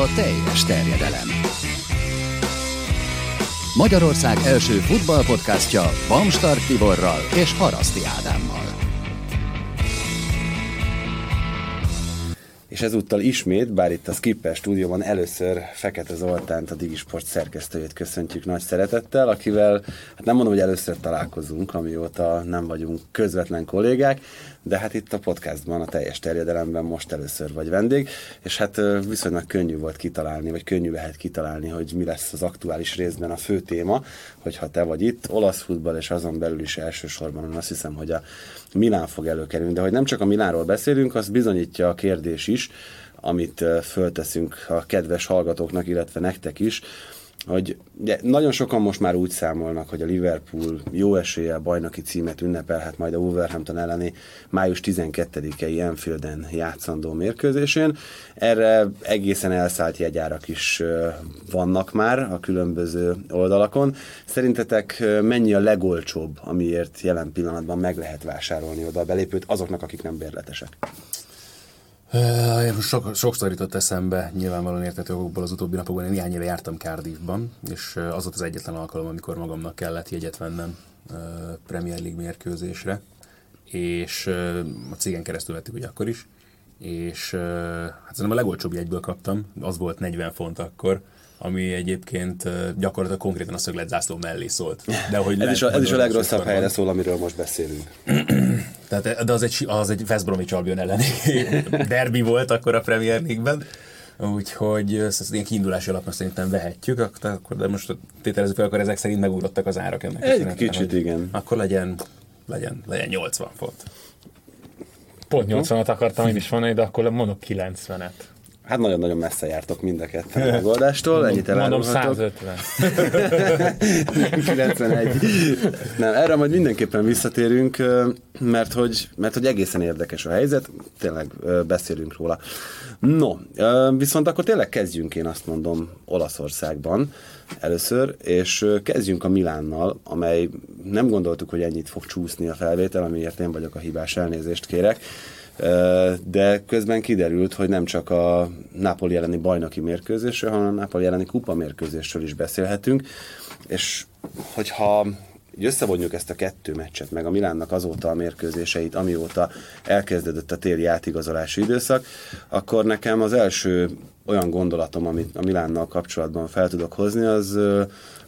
a teljes terjedelem. Magyarország első futballpodcastja Bamstart Tiborral és Haraszti Ádámmal. És ezúttal ismét, bár itt a Skipper stúdióban először Fekete Zoltánt, a Digisport szerkesztőjét köszöntjük nagy szeretettel, akivel, hát nem mondom, hogy először találkozunk, amióta nem vagyunk közvetlen kollégák, de hát itt a podcastban, a teljes terjedelemben most először vagy vendég, és hát viszonylag könnyű volt kitalálni, vagy könnyű lehet kitalálni, hogy mi lesz az aktuális részben a fő téma, hogyha te vagy itt, olasz futball, és azon belül is elsősorban azt hiszem, hogy a Milán fog előkerülni, de hogy nem csak a Milánról beszélünk, az bizonyítja a kérdés is, amit fölteszünk a kedves hallgatóknak, illetve nektek is, hogy ugye, nagyon sokan most már úgy számolnak, hogy a Liverpool jó eséllyel bajnoki címet ünnepelhet majd a Wolverhampton elleni május 12-i Enfielden játszandó mérkőzésén. Erre egészen elszállt jegyárak is vannak már a különböző oldalakon. Szerintetek mennyi a legolcsóbb, amiért jelen pillanatban meg lehet vásárolni oda a belépőt azoknak, akik nem bérletesek? Sok, sokszor jutott eszembe, nyilvánvalóan értető okokból az utóbbi napokban, én néhány éve jártam Cardiffban, és az volt az egyetlen alkalom, amikor magamnak kellett jegyet vennem Premier League mérkőzésre, és a cégen keresztül vettük ugye akkor is, és hát szerintem a legolcsóbb jegyből kaptam, az volt 40 font akkor, ami egyébként gyakorlatilag konkrétan a szöglet zászló mellé szólt. De hogy ez, is a, ez is a legrosszabb helyre szól, amiről most beszélünk. Tehát, de az egy, az egy West Bromwich Albion elleni derbi volt akkor a Premier League-ben. Úgyhogy ezt ilyen kiindulási alapnak szerintem vehetjük, akkor, de most tételezzük fel, akkor ezek szerint megugrottak az árak ennek. Egy a kicsit, igen. Akkor legyen, legyen, legyen 80 font. Pont 80-at akartam én is mondani, de akkor mondok 90-et. Hát nagyon-nagyon messze jártok mind a ketten a megoldástól, ennyit elárulhatok. Mondom 150. 91. Nem, erre majd mindenképpen visszatérünk, mert hogy, mert hogy egészen érdekes a helyzet, tényleg beszélünk róla. No, viszont akkor tényleg kezdjünk, én azt mondom, Olaszországban először, és kezdjünk a Milánnal, amely nem gondoltuk, hogy ennyit fog csúszni a felvétel, amiért én vagyok a hibás, elnézést kérek de közben kiderült, hogy nem csak a Napoli elleni bajnoki mérkőzésről, hanem a Napoli elleni kupa mérkőzésről is beszélhetünk, és hogyha így összevonjuk ezt a kettő meccset, meg a Milánnak azóta a mérkőzéseit, amióta elkezdődött a téli átigazolási időszak, akkor nekem az első olyan gondolatom, amit a Milánnal kapcsolatban fel tudok hozni, az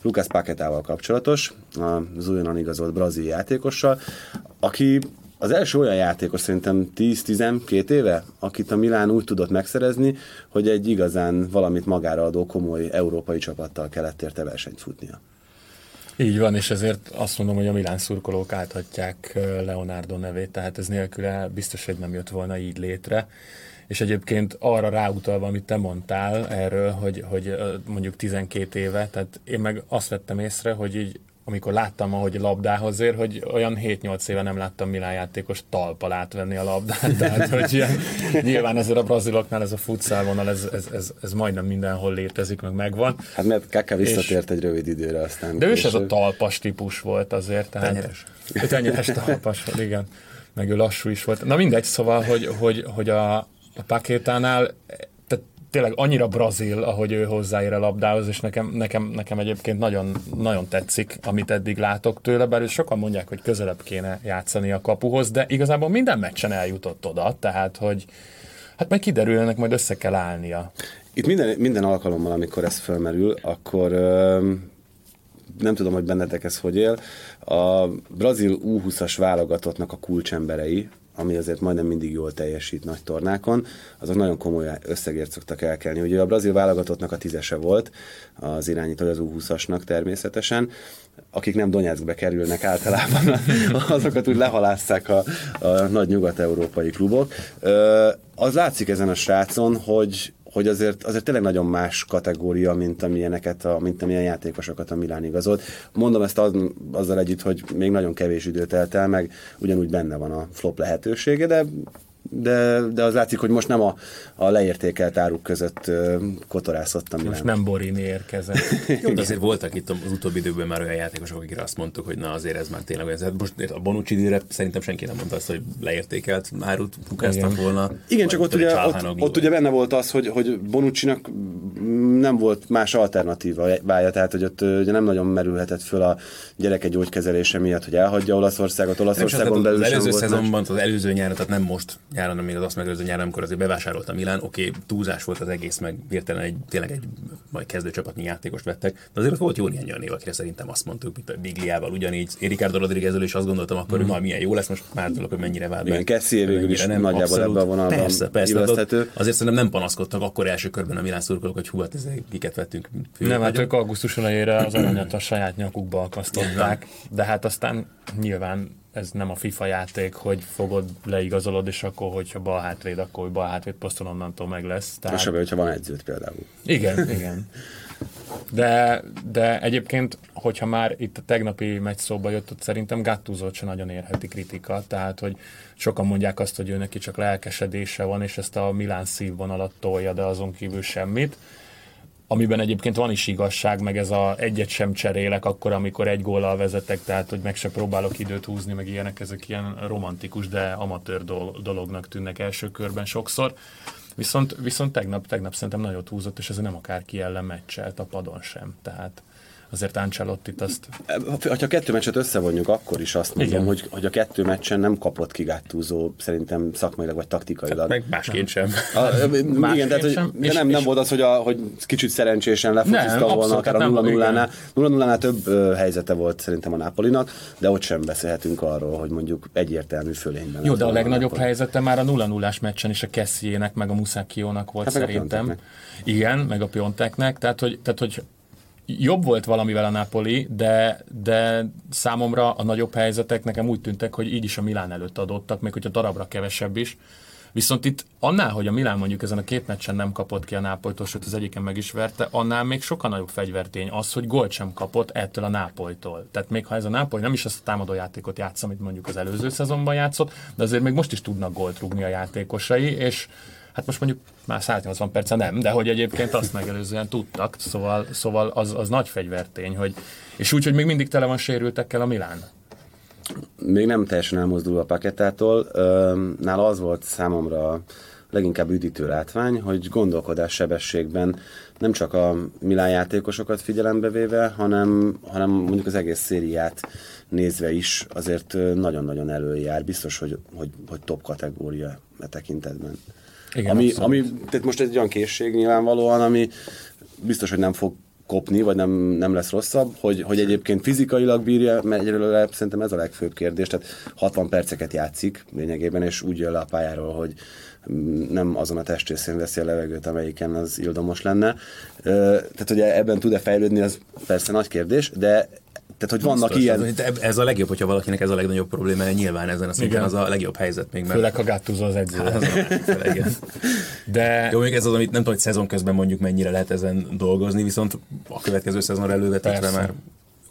Lucas Paquetával kapcsolatos, az újonnan igazolt brazil játékossal, aki az első olyan játékos szerintem 10-12 éve, akit a Milán úgy tudott megszerezni, hogy egy igazán valamit magára adó komoly európai csapattal kellett érte versenyt futnia. Így van, és ezért azt mondom, hogy a Milán szurkolók áthatják Leonardo nevét, tehát ez nélküle biztos, hogy nem jött volna így létre. És egyébként arra ráutalva, amit te mondtál erről, hogy, hogy mondjuk 12 éve, tehát én meg azt vettem észre, hogy így amikor láttam, ahogy labdához ér, hogy olyan 7-8 éve nem láttam Milán játékos talpal átvenni a labdát, tehát hogy ilyen, nyilván ezért a braziloknál ez a futszálvonal, ez, ez, ez, ez, majdnem mindenhol létezik, meg megvan. Hát mert Kaka visszatért és, egy rövid időre aztán. De ő is ez a talpas típus volt azért. Tehát, tenyeres. Tenyeres talpas igen. Meg ő lassú is volt. Na mindegy, szóval, hogy, hogy, hogy a, a pakétánál tényleg annyira brazil, ahogy ő hozzáér a labdához, és nekem, nekem, nekem egyébként nagyon, nagyon tetszik, amit eddig látok tőle, bár sokan mondják, hogy közelebb kéne játszani a kapuhoz, de igazából minden meccsen eljutott oda, tehát hogy hát majd kiderül, ennek majd össze kell állnia. Itt minden, minden alkalommal, amikor ez fölmerül, akkor ö, nem tudom, hogy bennetek ez hogy él, a brazil U20-as válogatottnak a kulcsemberei, ami azért majdnem mindig jól teljesít nagy tornákon, azok nagyon komoly összegért szoktak elkelni. Ugye a brazil válogatottnak a tízese volt, az irányító az U20-asnak természetesen, akik nem Donetskbe kerülnek általában, azokat úgy lehalásszák a, a nagy nyugat-európai klubok. Az látszik ezen a srácon, hogy hogy azért, azért tényleg nagyon más kategória, mint amilyeneket, a, mint amilyen játékosokat a Milán igazolt. Mondom ezt az, azzal együtt, hogy még nagyon kevés időt telt el, meg ugyanúgy benne van a flop lehetősége, de de, de az látszik, hogy most nem a, a leértékelt áruk között kotorászott a Milán. Most nem Borini érkezett. Jó, de azért voltak itt az utóbbi időben már olyan játékosok, akikre azt mondtuk, hogy na azért ez már tényleg olyan. Hát most a bonucci szerintem senki nem mondta azt, hogy leértékelt árut bukáztak volna. Igen, csak ott ugye, ott, ott ugye benne volt az, hogy, hogy bonucci nem volt más alternatíva válja, tehát hogy ott ugye nem nagyon merülhetett föl a gyereke gyógykezelése miatt, hogy elhagyja Olaszországot, Olaszországon belül Az előző szezonban, az előző nyáron, tehát nem most nyáron, még az azt megelőző nyáron, amikor azért bevásárolta a Milán, oké, okay, túlzás volt az egész, meg hirtelen egy, tényleg egy majd kezdőcsapatnyi játékost vettek, de azért volt jó néhány olyan év, akire szerintem azt mondtuk, mint a Bigliával ugyanígy, Ricardo Rodriguezről is azt gondoltam akkor, mm. hogy milyen jó lesz, most már tudok, hogy mennyire vált. Igen, Kessie végül is nem nagyjából ebben a vonalban persze, persze, azért szerintem nem panaszkodtak akkor első körben a Milán szurkolók, hogy hú, hát ez kiket vettünk. Nem, hát ők augusztus elejére az aranyat a saját nyakukba akasztották, de hát aztán nyilván ez nem a FIFA játék, hogy fogod, leigazolod, és akkor, hogyha bal hátvéd, akkor bal hátvéd poszton onnantól meg lesz. Tehát... És hogyha van edzőt például. Igen, igen. De, de egyébként, hogyha már itt a tegnapi meccs szóba jött, ott szerintem Gattuso se nagyon érheti kritika, tehát, hogy sokan mondják azt, hogy ő neki csak lelkesedése van, és ezt a Milán szívvonalat tolja, de azon kívül semmit amiben egyébként van is igazság, meg ez a egyet sem cserélek akkor, amikor egy góllal vezetek, tehát hogy meg se próbálok időt húzni, meg ilyenek, ezek ilyen romantikus, de amatőr dolognak tűnnek első körben sokszor. Viszont, viszont tegnap, tegnap szerintem nagyot húzott, és ez nem akárki ellen meccselt a padon sem. Tehát azért Ancelotti azt... Ha kettő meccset összevonjuk, akkor is azt mondom, hogy, hogy a kettő meccsen nem kapott ki Gáttúzó, szerintem szakmailag vagy taktikailag. Hát meg másként sem. A, másként igen, tehát hogy sem. És, nem, nem volt az, hogy, a, hogy kicsit szerencsésen lefociszta volna, akár a 0 0 nál 0 0 több ö, helyzete volt szerintem a Napolinak, de ott sem beszélhetünk arról, hogy mondjuk egyértelmű fölényben. Jó, de a legnagyobb a helyzete már a 0 0 meccsen is a Kessiének, meg a Musakiónak volt hát szerintem. Igen, meg a Pionteknek, tehát hogy, tehát hogy jobb volt valamivel a Napoli, de, de számomra a nagyobb helyzetek nekem úgy tűntek, hogy így is a Milán előtt adottak, még hogyha darabra kevesebb is. Viszont itt annál, hogy a Milán mondjuk ezen a két meccsen nem kapott ki a Nápolytól, sőt az egyiken meg is verte, annál még sokkal nagyobb fegyvertény az, hogy gólt sem kapott ettől a Nápolytól. Tehát még ha ez a Nápoly nem is azt a támadó játékot játsz, amit mondjuk az előző szezonban játszott, de azért még most is tudnak gólt rúgni a játékosai, és Hát most mondjuk már 180 perce nem, de hogy egyébként azt megelőzően tudtak, szóval, szóval az, az nagy fegyvertény, hogy, és úgy, hogy még mindig tele van sérültekkel a Milán. Még nem teljesen elmozdul a paketától. Nála az volt számomra leginkább üdítő látvány, hogy gondolkodás sebességben nem csak a Milán játékosokat figyelembe véve, hanem, hanem mondjuk az egész szériát nézve is azért nagyon-nagyon előjár. Biztos, hogy, hogy, hogy top kategória e tekintetben. Igen, ami, ami, tehát most egy olyan készség nyilvánvalóan, ami biztos, hogy nem fog kopni, vagy nem, nem lesz rosszabb, hogy, hogy egyébként fizikailag bírja, mert egyelőre szerintem ez a legfőbb kérdés, tehát 60 perceket játszik lényegében, és úgy jön le a pályáról, hogy nem azon a testrészén veszi a levegőt, amelyiken az ildomos lenne. Tehát, hogy ebben tud-e fejlődni, az persze nagy kérdés, de tehát, hogy vannak Biztos, ilyen... Az, ez a legjobb, hogyha valakinek ez a legnagyobb probléma, nyilván ezen a szinten az a legjobb helyzet még. Mert... Főleg, ha Gattuso az edző. Hát, De... Jó, még ez az, amit nem tudom, hogy szezon közben mondjuk mennyire lehet ezen dolgozni, viszont a következő szezonra elővetítve már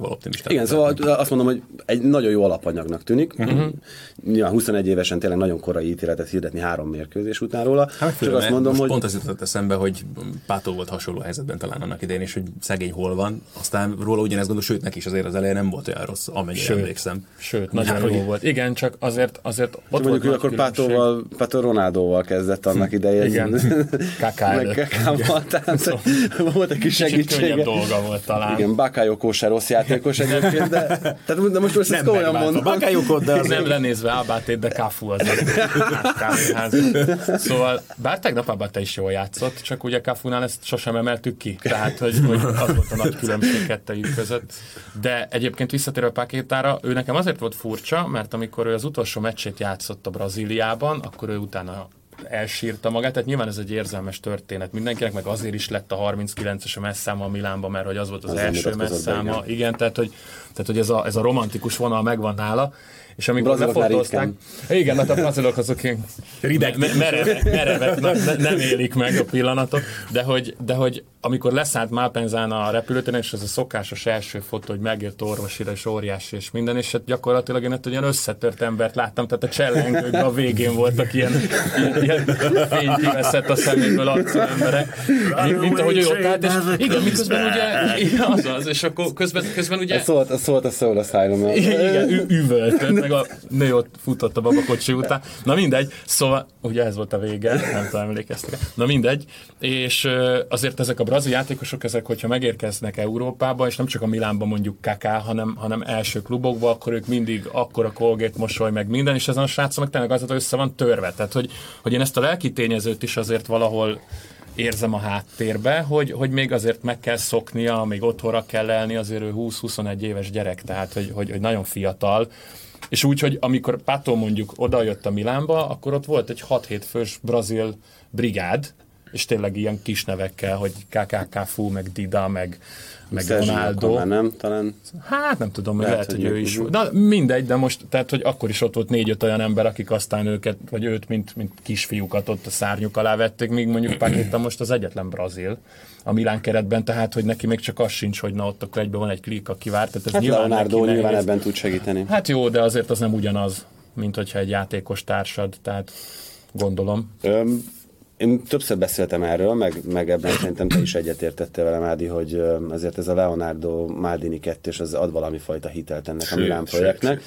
optimista. Igen, szóval azt mondom, hogy egy nagyon jó alapanyagnak tűnik. Uh-huh. Ja, 21 évesen tényleg nagyon korai ítéletet hirdetni három mérkőzés után róla. Hát, Csak azt mondom, hogy... Pont az jutott eszembe, hogy Pátó volt hasonló helyzetben talán annak idején, és hogy szegény hol van. Aztán róla ugyanezt gondol, sőt, neki is azért az elején nem volt olyan rossz, amennyire sőt, emlékszem. Sőt, nagyon jó hogy... volt. Igen, csak azért, azért ott csak mondjuk, hogy akkor Pátóval, Pátó Ronaldóval kezdett annak idején. Igen, Kakával. Tehát volt egy kis segítsége. dolga volt talán. Igen, Bakayoko se rossz játékos egyébként, de, tehát, de most, most ezt komolyan mondom. Bakayokot, de az nem lenézve Abátét, de Kafu az. Szóval, bár tegnap Abate is jól játszott, csak ugye Kafunál ezt sosem emeltük ki. Tehát, hogy, hogy az volt a nagy különbség kettejük között. De egyébként visszatérve a Pakétára, ő nekem azért volt furcsa, mert amikor ő az utolsó meccsét játszott a Brazíliában, akkor ő utána elsírta magát, tehát nyilván ez egy érzelmes történet mindenkinek, meg azért is lett a 39-es a messzáma a Milánban, mert hogy az volt az, az első messzáma. Igen, tehát hogy Tehát, hogy ez a, ez a romantikus vonal megvan nála, és amikor lefotózták... Igen, mert a brazilok azok ilyen rideg, me- merevek, merevek ne, ne, nem élik meg a pillanatot, de hogy, de hogy amikor leszállt Malpenzán a repülőtéren, és ez a szokásos első fotó, hogy megért orvosira, és óriási, és minden, és hát gyakorlatilag én egy olyan összetört embert láttam, tehát a csellengőkben a végén voltak ilyen, ilyen, ilyen fény kiveszett a szeméből arcú emberek, mint, mint ahogy ő ott állt, és igen, miközben ugye, igen, az az, és akkor közben, közben ugye... Ez szólt, szólt a Soul asylum Igen, üvöltött, meg a nő ott futott a babakocsi után. Na mindegy, szóval, ugye ez volt a vége, nem tudom, emlékeztek. Na mindegy, és azért ezek a brazil játékosok, ezek, hogyha megérkeznek Európába, és nem csak a Milánban mondjuk Kaká, hanem, hanem első klubokba, akkor ők mindig akkora kolgét mosoly, meg minden, és ezen a srácok meg tényleg az, hogy össze van törve. Tehát, hogy, hogy én ezt a lelki tényezőt is azért valahol érzem a háttérbe, hogy, hogy még azért meg kell szoknia, még otthonra kell elni, azért ő 20-21 éves gyerek, tehát hogy, hogy, hogy nagyon fiatal, és úgy, hogy amikor Pato mondjuk odajött a Milánba, akkor ott volt egy 6-7 fős brazil brigád, és tényleg ilyen kis nevekkel, hogy KKK Fu, meg Dida, meg, meg Ronaldo. már nem, talán. Hát nem tudom, lehet, Lehet, hogy, hogy ő is. Na mindegy, de most, tehát, hogy akkor is ott volt négy-öt olyan ember, akik aztán őket, vagy őt, mint, mint kisfiúkat ott a szárnyuk alá vették, míg mondjuk Paqueta most az egyetlen brazil a Milán keretben, tehát, hogy neki még csak az sincs, hogy na ott akkor egyben van egy klik, aki vár. Tehát ez Hát nyilván Leonardo nyilván ebben tud segíteni. Hát jó, de azért az nem ugyanaz, mint hogyha egy játékos társad, tehát gondolom. Öm, én többször beszéltem erről, meg, meg ebben szerintem te is egyetértettél velem, Ádi, hogy azért ez a Leonardo Maldini kettős az ad valami fajta hitelt ennek a Sőt, Milán sőt, projektnek.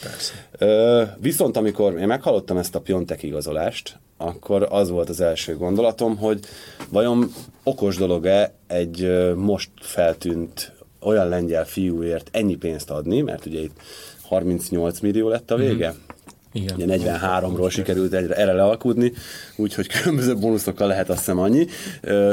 sőt, viszont amikor én meghallottam ezt a Piontek igazolást, akkor az volt az első gondolatom, hogy vajon okos dolog-e egy most feltűnt olyan lengyel fiúért ennyi pénzt adni, mert ugye itt 38 millió lett a vége. Mm-hmm. Igen. Ugye 43-ról sikerült egyre, erre lealkudni, úgyhogy különböző bónuszokkal lehet azt hiszem annyi.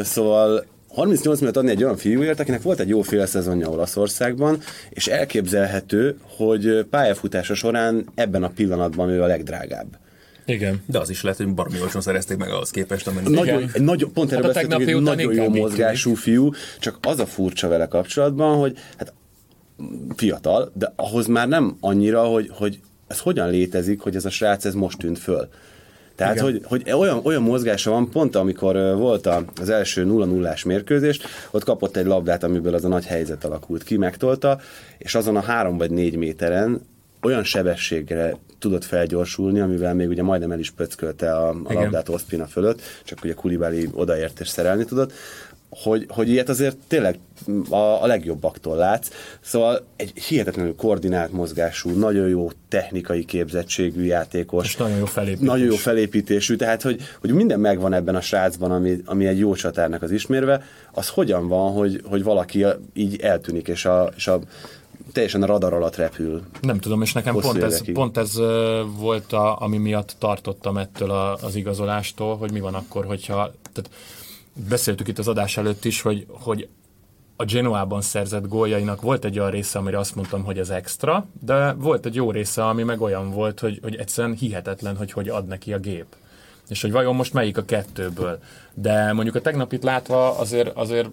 Szóval 38 milliót adni egy olyan fiúért, akinek volt egy jó fél szezonja Olaszországban, és elképzelhető, hogy pályafutása során ebben a pillanatban ő a legdrágább. Igen. De az is lehet, hogy baromi olcsón szerezték meg ahhoz képest, amennyi. Nagyon, egy nagyon, pont erről Hát beszéltünk, után nagyon jó mozgású fiú, csak az a furcsa vele kapcsolatban, hogy hát fiatal, de ahhoz már nem annyira, hogy, hogy ez hogyan létezik, hogy ez a srác ez most tűnt föl. Tehát, hogy, hogy olyan, olyan mozgása van, pont amikor volt a, az első 0 0 mérkőzés, ott kapott egy labdát, amiből az a nagy helyzet alakult ki, megtolta, és azon a három vagy négy méteren olyan sebességre tudott felgyorsulni, amivel még ugye majdnem el is pöckölte a, a Igen. labdát Ospina fölött, csak ugye Kulibali odaért és szerelni tudott, hogy, hogy ilyet azért tényleg a, a legjobbaktól látsz. Szóval egy hihetetlenül koordinált mozgású, nagyon jó technikai képzettségű játékos. És nagyon jó felépítés. Nagyon jó felépítésű, tehát hogy, hogy minden megvan ebben a srácban, ami, ami egy jó csatárnak az ismérve, az hogyan van, hogy, hogy valaki így eltűnik, és a, és a teljesen a radar alatt repül. Nem tudom, és nekem pont ez, pont ez volt, a, ami miatt tartottam ettől a, az igazolástól, hogy mi van akkor, hogyha... Tehát beszéltük itt az adás előtt is, hogy, hogy a Genoában szerzett góljainak volt egy olyan része, amire azt mondtam, hogy ez extra, de volt egy jó része, ami meg olyan volt, hogy, hogy egyszerűen hihetetlen, hogy hogy ad neki a gép. És hogy vajon most melyik a kettőből. De mondjuk a tegnapit látva azért, azért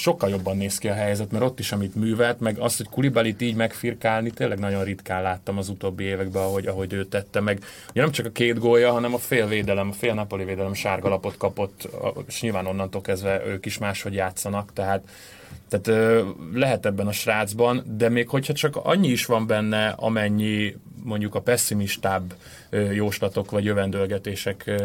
sokkal jobban néz ki a helyzet, mert ott is, amit művelt, meg azt, hogy Kulibalit így megfirkálni, tényleg nagyon ritkán láttam az utóbbi években, ahogy, ahogy ő tette meg. Ugye nem csak a két gólya, hanem a fél védelem, a fél napoli védelem sárga lapot kapott, és nyilván onnantól kezdve ők is máshogy játszanak, tehát tehát lehet ebben a srácban, de még hogyha csak annyi is van benne, amennyi mondjuk a pessimistább jóslatok vagy jövendőlgetések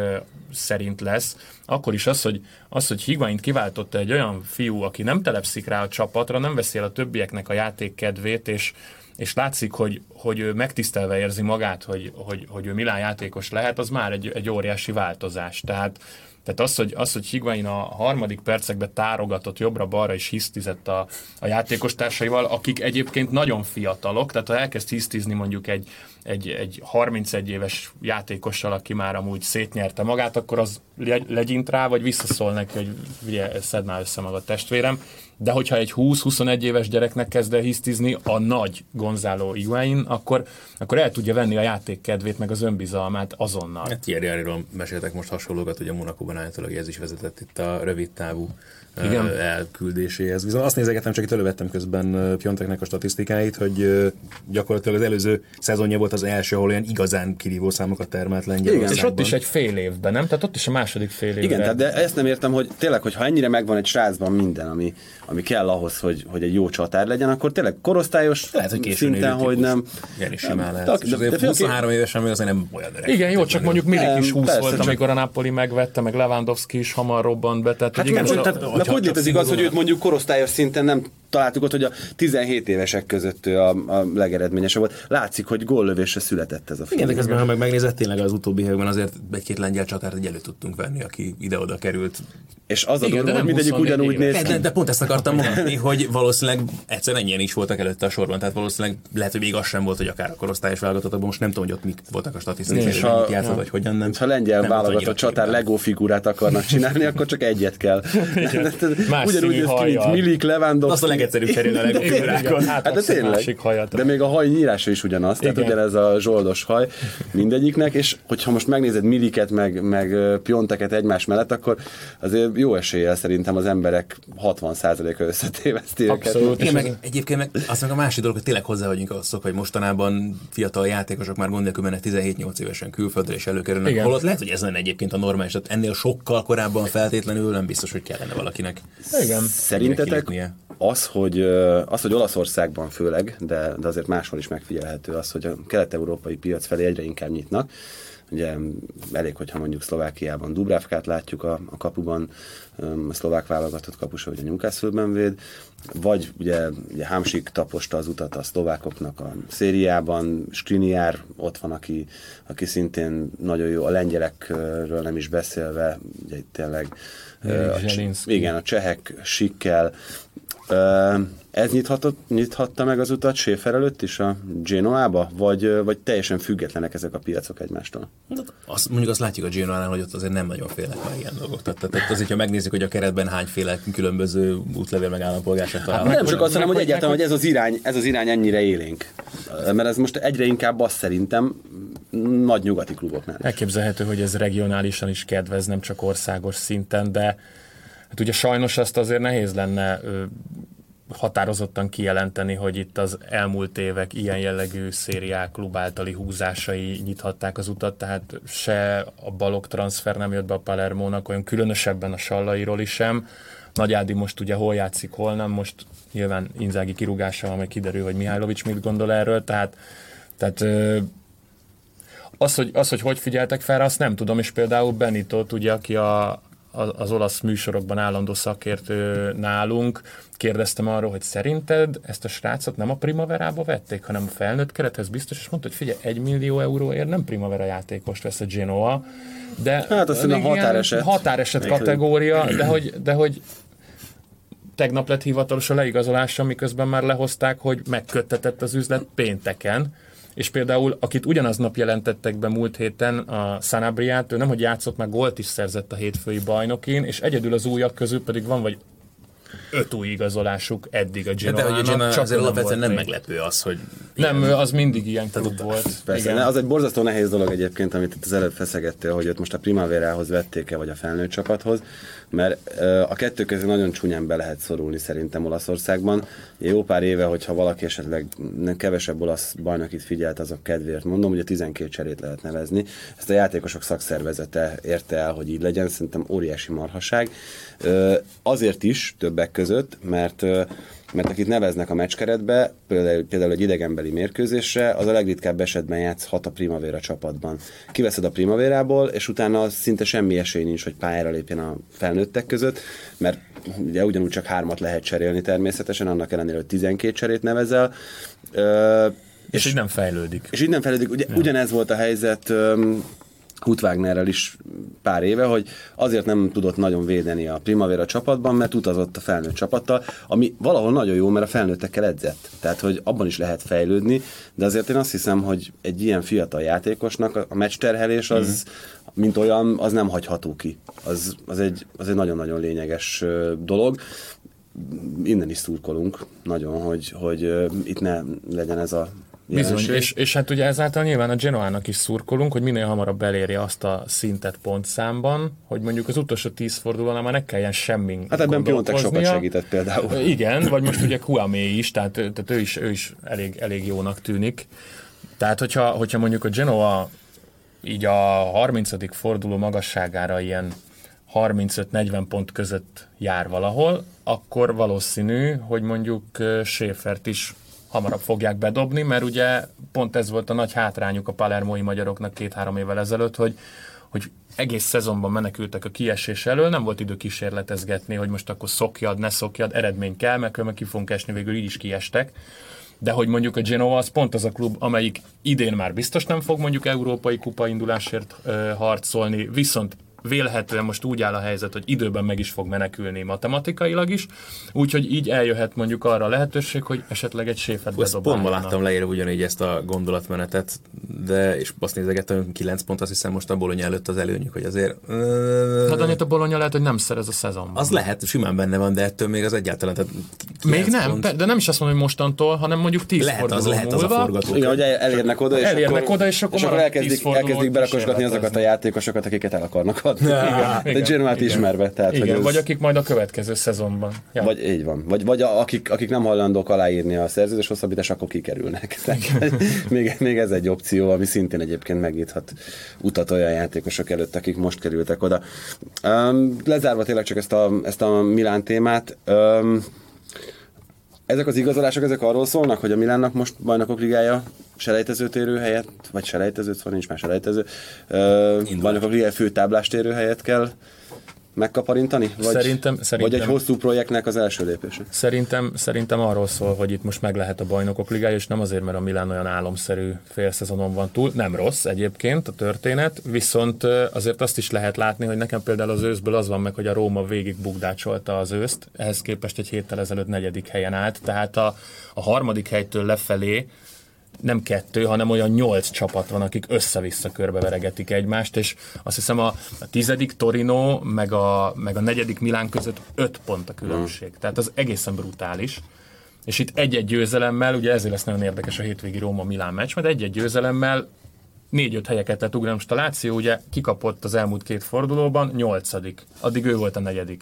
szerint lesz, akkor is az, hogy, az, hogy Higuaint kiváltotta egy olyan fiú, aki nem telepszik rá a csapatra, nem veszi el a többieknek a játék kedvét, és, és látszik, hogy, hogy ő megtisztelve érzi magát, hogy, hogy, hogy ő Milán játékos lehet, az már egy, egy óriási változás. Tehát tehát az, hogy, az, hogy Higuain a harmadik percekben tárogatott jobbra-balra és hisztizett a, a játékos társaival, akik egyébként nagyon fiatalok, tehát ha elkezd hisztizni mondjuk egy, egy, egy 31 éves játékossal, aki már amúgy szétnyerte magát, akkor az le- legyint rá, vagy visszaszól neki, hogy szedd már össze magad testvérem. De hogyha egy 20-21 éves gyereknek kezd el hisztizni a nagy Gonzalo Higuain, akkor, akkor el tudja venni a játék kedvét, meg az önbizalmát azonnal. Hát Thierry Henryról meséltek most hasonlókat, hogy a Monakóban állítólag ez is vezetett itt a rövid távú Igen. elküldéséhez. Viszont azt nézegettem, csak itt elővettem közben Pionteknek a statisztikáit, hogy gyakorlatilag az előző szezonja volt az első, ahol olyan igazán kirívó számokat termelt Lengyelországban. És ott is egy fél évben, nem? Tehát ott is a második fél évben. Igen, tehát de ezt nem értem, hogy tényleg, hogyha ennyire megvan egy srácban minden, ami, ami kell ahhoz, hogy, hogy egy jó csatár legyen, akkor tényleg korosztályos Lehet, hogy szinten, hogy nem. Igen, is simán lehet. De- És de- azért de fél- 23 évesen még azért nem olyan öreg. Igen, jó, csak mondjuk Milik is 20 persze, volt, csak- amikor a Napoli megvette, meg Lewandowski is hamar robbant be. Tehát, Hát hogy igen, igen, hogy, tehát, hogy létezik az, hogy őt mondjuk korosztályos szinten nem találtuk ott, hogy a 17 évesek között ő a, a legeredményesebb volt. Látszik, hogy góllövésre született ez a film. Igen, de közben, ha meg megnézed, tényleg az utóbbi években azért egy-két lengyel csatárt egy elő tudtunk venni, aki ide-oda került. És az a de hogy mindegyik 24 ugyanúgy néz De, de, pont ezt akartam mondani, hogy valószínűleg egyszer ennyien is voltak előtte a sorban, tehát valószínűleg lehet, hogy még az sem volt, hogy akár a korosztályos válogatottakban, most nem tudom, hogy ott mik voltak a statisztikák, És hogy ha- játszott, vagy hogyan nem. Ha lengyel nem válogatott annyira csatár. Lego figurát akarnak csinálni, akkor csak egyet kell. Más Ugyanúgy néz ki, mint. Milik, Lewandowski. Legegyszerűbb cserélni a Lego Igen, figurákon. igen. Hát de tényleg. másik hajat. De még a haj nyírása is ugyanaz, tehát Igen. ugyanez a zsoldos haj mindegyiknek, és hogyha most megnézed Miliket, meg, meg Pionteket egymás mellett, akkor azért jó eséllyel szerintem az emberek 60%-a összetéveszti őket. Abszolút. Igen, És meg egyébként meg azt meg a másik dolog, hogy tényleg hozzá vagyunk szokva, hogy mostanában fiatal játékosok már gond mennek 17-8 évesen külföldre és előkerülnek. Igen. Holott lehet, hogy ez lenne egyébként a normális, tehát ennél sokkal korábban feltétlenül nem biztos, hogy kellene valakinek. Igen. Szerintetek. Az, hogy, az, hogy Olaszországban főleg, de, de azért máshol is megfigyelhető az, hogy a kelet-európai piac felé egyre inkább nyitnak. Ugye elég, hogyha mondjuk Szlovákiában Dubravkát látjuk a, a kapuban, a szlovák válogatott kapusa, ugye Newcastle-ben véd, vagy ugye, ugye Hamsik taposta az utat a szlovákoknak a szériában, Skriniar ott van, aki, aki szintén nagyon jó, a lengyelekről nem is beszélve, ugye itt tényleg a, igen, a csehek sikkel. Ez nyithatott, nyithatta meg az utat Schäfer előtt is a Genoába, vagy, vagy teljesen függetlenek ezek a piacok egymástól? Azt, mondjuk azt látjuk a Genoa-nál, hogy ott azért nem nagyon félnek már ilyen dolgok. Tehát, tehát azért, ha megnézzük, hogy a keretben hányféle különböző útlevél meg állampolgárság találnak. nem csak azt, hanem, hogy egyáltalán, hogy ez az irány, ez az irány ennyire élénk. Mert ez most egyre inkább azt szerintem nagy nyugati kluboknál. is. Elképzelhető, hogy ez regionálisan is kedvez, nem csak országos szinten, de hát ugye sajnos azt azért nehéz lenne határozottan kijelenteni, hogy itt az elmúlt évek ilyen jellegű szériák klub általi húzásai nyithatták az utat, tehát se a balok transfer nem jött be a Palermónak, olyan különösebben a Sallairól is sem. Nagy Ádi most ugye hol játszik, hol nem, most nyilván Inzági kirúgásával majd kiderül, hogy Mihálovics mit gondol erről, tehát, tehát az hogy, az, hogy hogy figyeltek fel, azt nem tudom, és például Benitot, ugye, aki a- az olasz műsorokban állandó szakértő nálunk, kérdeztem arról, hogy szerinted ezt a srácot nem a primaverába vették, hanem a felnőtt kerethez biztos, és mondta, hogy figyelj, egy millió euróért nem primavera játékost vesz a Genoa, de Hát azt a határeset. határeset kategória, de hogy, de hogy tegnap lett hivatalos a leigazolása, miközben már lehozták, hogy megköttetett az üzlet pénteken, és például, akit ugyanaznap jelentettek be múlt héten, a Sanabriát, ő nem, hogy játszott, már gólt is szerzett a hétfői bajnokin, és egyedül az újak közül pedig van vagy öt új igazolásuk eddig a De, de hogy a Genoa csak azért alapvetően nem még. meglepő az, hogy Nem, ő az mindig ilyen klub volt. Persze, Igen. az egy borzasztó nehéz dolog egyébként, amit itt az előbb feszegettél, hogy őt most a Primaverához vették-e, vagy a felnőtt csapathoz, mert a kettő közé nagyon csúnyán be lehet szorulni szerintem Olaszországban. Jó pár éve, hogyha valaki esetleg nem kevesebb olasz bajnokit figyelt, azok kedvéért mondom, hogy a 12 cserét lehet nevezni. Ezt a játékosok szakszervezete érte el, hogy így legyen, szerintem óriási marhaság. Azért is többek között, mert mert akit neveznek a meccskeretbe, például, például egy idegenbeli mérkőzésre, az a legritkább esetben játszhat a Primavera csapatban. Kiveszed a Primaverából, és utána szinte semmi esély nincs, hogy pályára lépjen a felnőttek között, mert ugye ugyanúgy csak hármat lehet cserélni természetesen, annak ellenére, hogy 12 cserét nevezel. Ö, És így nem fejlődik. és így nem fejlődik. Ugye, ja. Ugyanez volt a helyzet Hut Wagnerrel is pár éve, hogy azért nem tudott nagyon védeni a Primavera csapatban, mert utazott a felnőtt csapattal, ami valahol nagyon jó, mert a felnőttekkel edzett. Tehát, hogy abban is lehet fejlődni, de azért én azt hiszem, hogy egy ilyen fiatal játékosnak a- meccsterhelés az, mm. mint olyan, az nem hagyható ki. Az, az, egy, az egy nagyon-nagyon lényeges dolog innen is szurkolunk nagyon, hogy, hogy itt ne legyen ez a Bizony, és, és hát ugye ezáltal nyilván a Genoának is szurkolunk, hogy minél hamarabb elérje azt a szintet pontszámban, hogy mondjuk az utolsó tíz fordulónál már ne kelljen semmi Hát ebben Piontek sokat segített például. Igen, vagy most ugye Kuamé is, tehát, tehát ő is, ő is elég, elég jónak tűnik. Tehát, hogyha, hogyha mondjuk a Genoa így a 30. forduló magasságára ilyen 35-40 pont között jár valahol, akkor valószínű, hogy mondjuk Schäfert is hamarabb fogják bedobni, mert ugye pont ez volt a nagy hátrányuk a palermói magyaroknak két-három évvel ezelőtt, hogy hogy egész szezonban menekültek a kiesés elől, nem volt idő kísérletezgetni, hogy most akkor szokjad, ne szokjad, eredmény kell, mert különben ki fogunk esni, végül így is kiestek. De hogy mondjuk a Genoa az pont az a klub, amelyik idén már biztos nem fog mondjuk európai kupa indulásért ö, harcolni, viszont vélhetően most úgy áll a helyzet, hogy időben meg is fog menekülni matematikailag is, úgyhogy így eljöhet mondjuk arra a lehetőség, hogy esetleg egy séfet Ezt pont ma láttam leírva ugyanígy ezt a gondolatmenetet, de és azt nézegettem, hogy 9 pont, azt hiszem most a Bologna előtt az előnyük, hogy azért... Hát annyit a Bologna lehet, hogy nem szerez a szezonban. Az lehet, simán benne van, de ettől még az egyáltalán... Tehát Még 9 nem, pont. de nem is azt mondom, hogy mostantól, hanem mondjuk 10 Lehet, az lehet az a múlva. forgatókönyv. Igen, hogy el- elérnek oda, és Elérnek akkor, oda, és akkor és akkor elkezdik, elkezdik berakosgatni azokat a játékosokat, akiket el akarnak adni. Igen, De igen, Genoát igen. ismerve. Tehát, Igen, ez- vagy akik majd a következő szezonban. Ja. Vagy így van. Vagy, vagy a, akik, akik nem hajlandók aláírni a szerződés hosszabbítás, akkor kikerülnek. Tehát, még, még ez egy opció, ami szintén egyébként megnyithat utat olyan játékosok előtt, akik most kerültek oda. Um, lezárva tényleg csak ezt a, ezt a Milán témát, um, ezek az igazolások, ezek arról szólnak, hogy a Milánnak most bajnokok ligája selejtezőt érő helyet, vagy selejtezőt, szóval nincs már selejtező, uh, bajnokok ligája főtáblást érő helyet kell megkaparintani? Vagy, Szerintem- Vagy szerintem- egy hosszú projektnek az első lépése? Szerintem, szerintem arról szól, hogy itt most meg lehet a bajnokok ligája, és nem azért, mert a Milán olyan álomszerű félszezonon van túl. Nem rossz egyébként a történet, viszont azért azt is lehet látni, hogy nekem például az őszből az van meg, hogy a Róma végig bugdácsolta az őszt, ehhez képest egy héttel ezelőtt negyedik helyen állt, tehát a, a harmadik helytől lefelé nem kettő, hanem olyan nyolc csapat van, akik össze-vissza körbeveregetik egymást, és azt hiszem a, a tizedik Torino, meg a, meg a negyedik Milán között öt pont a különbség. Tehát az egészen brutális. És itt egy-egy győzelemmel, ugye ezért lesz nagyon érdekes a hétvégi Róma-Milán meccs, mert egy-egy győzelemmel négy-öt helyeket lehet ugrani. Most a Láció ugye kikapott az elmúlt két fordulóban, nyolcadik. Addig ő volt a negyedik.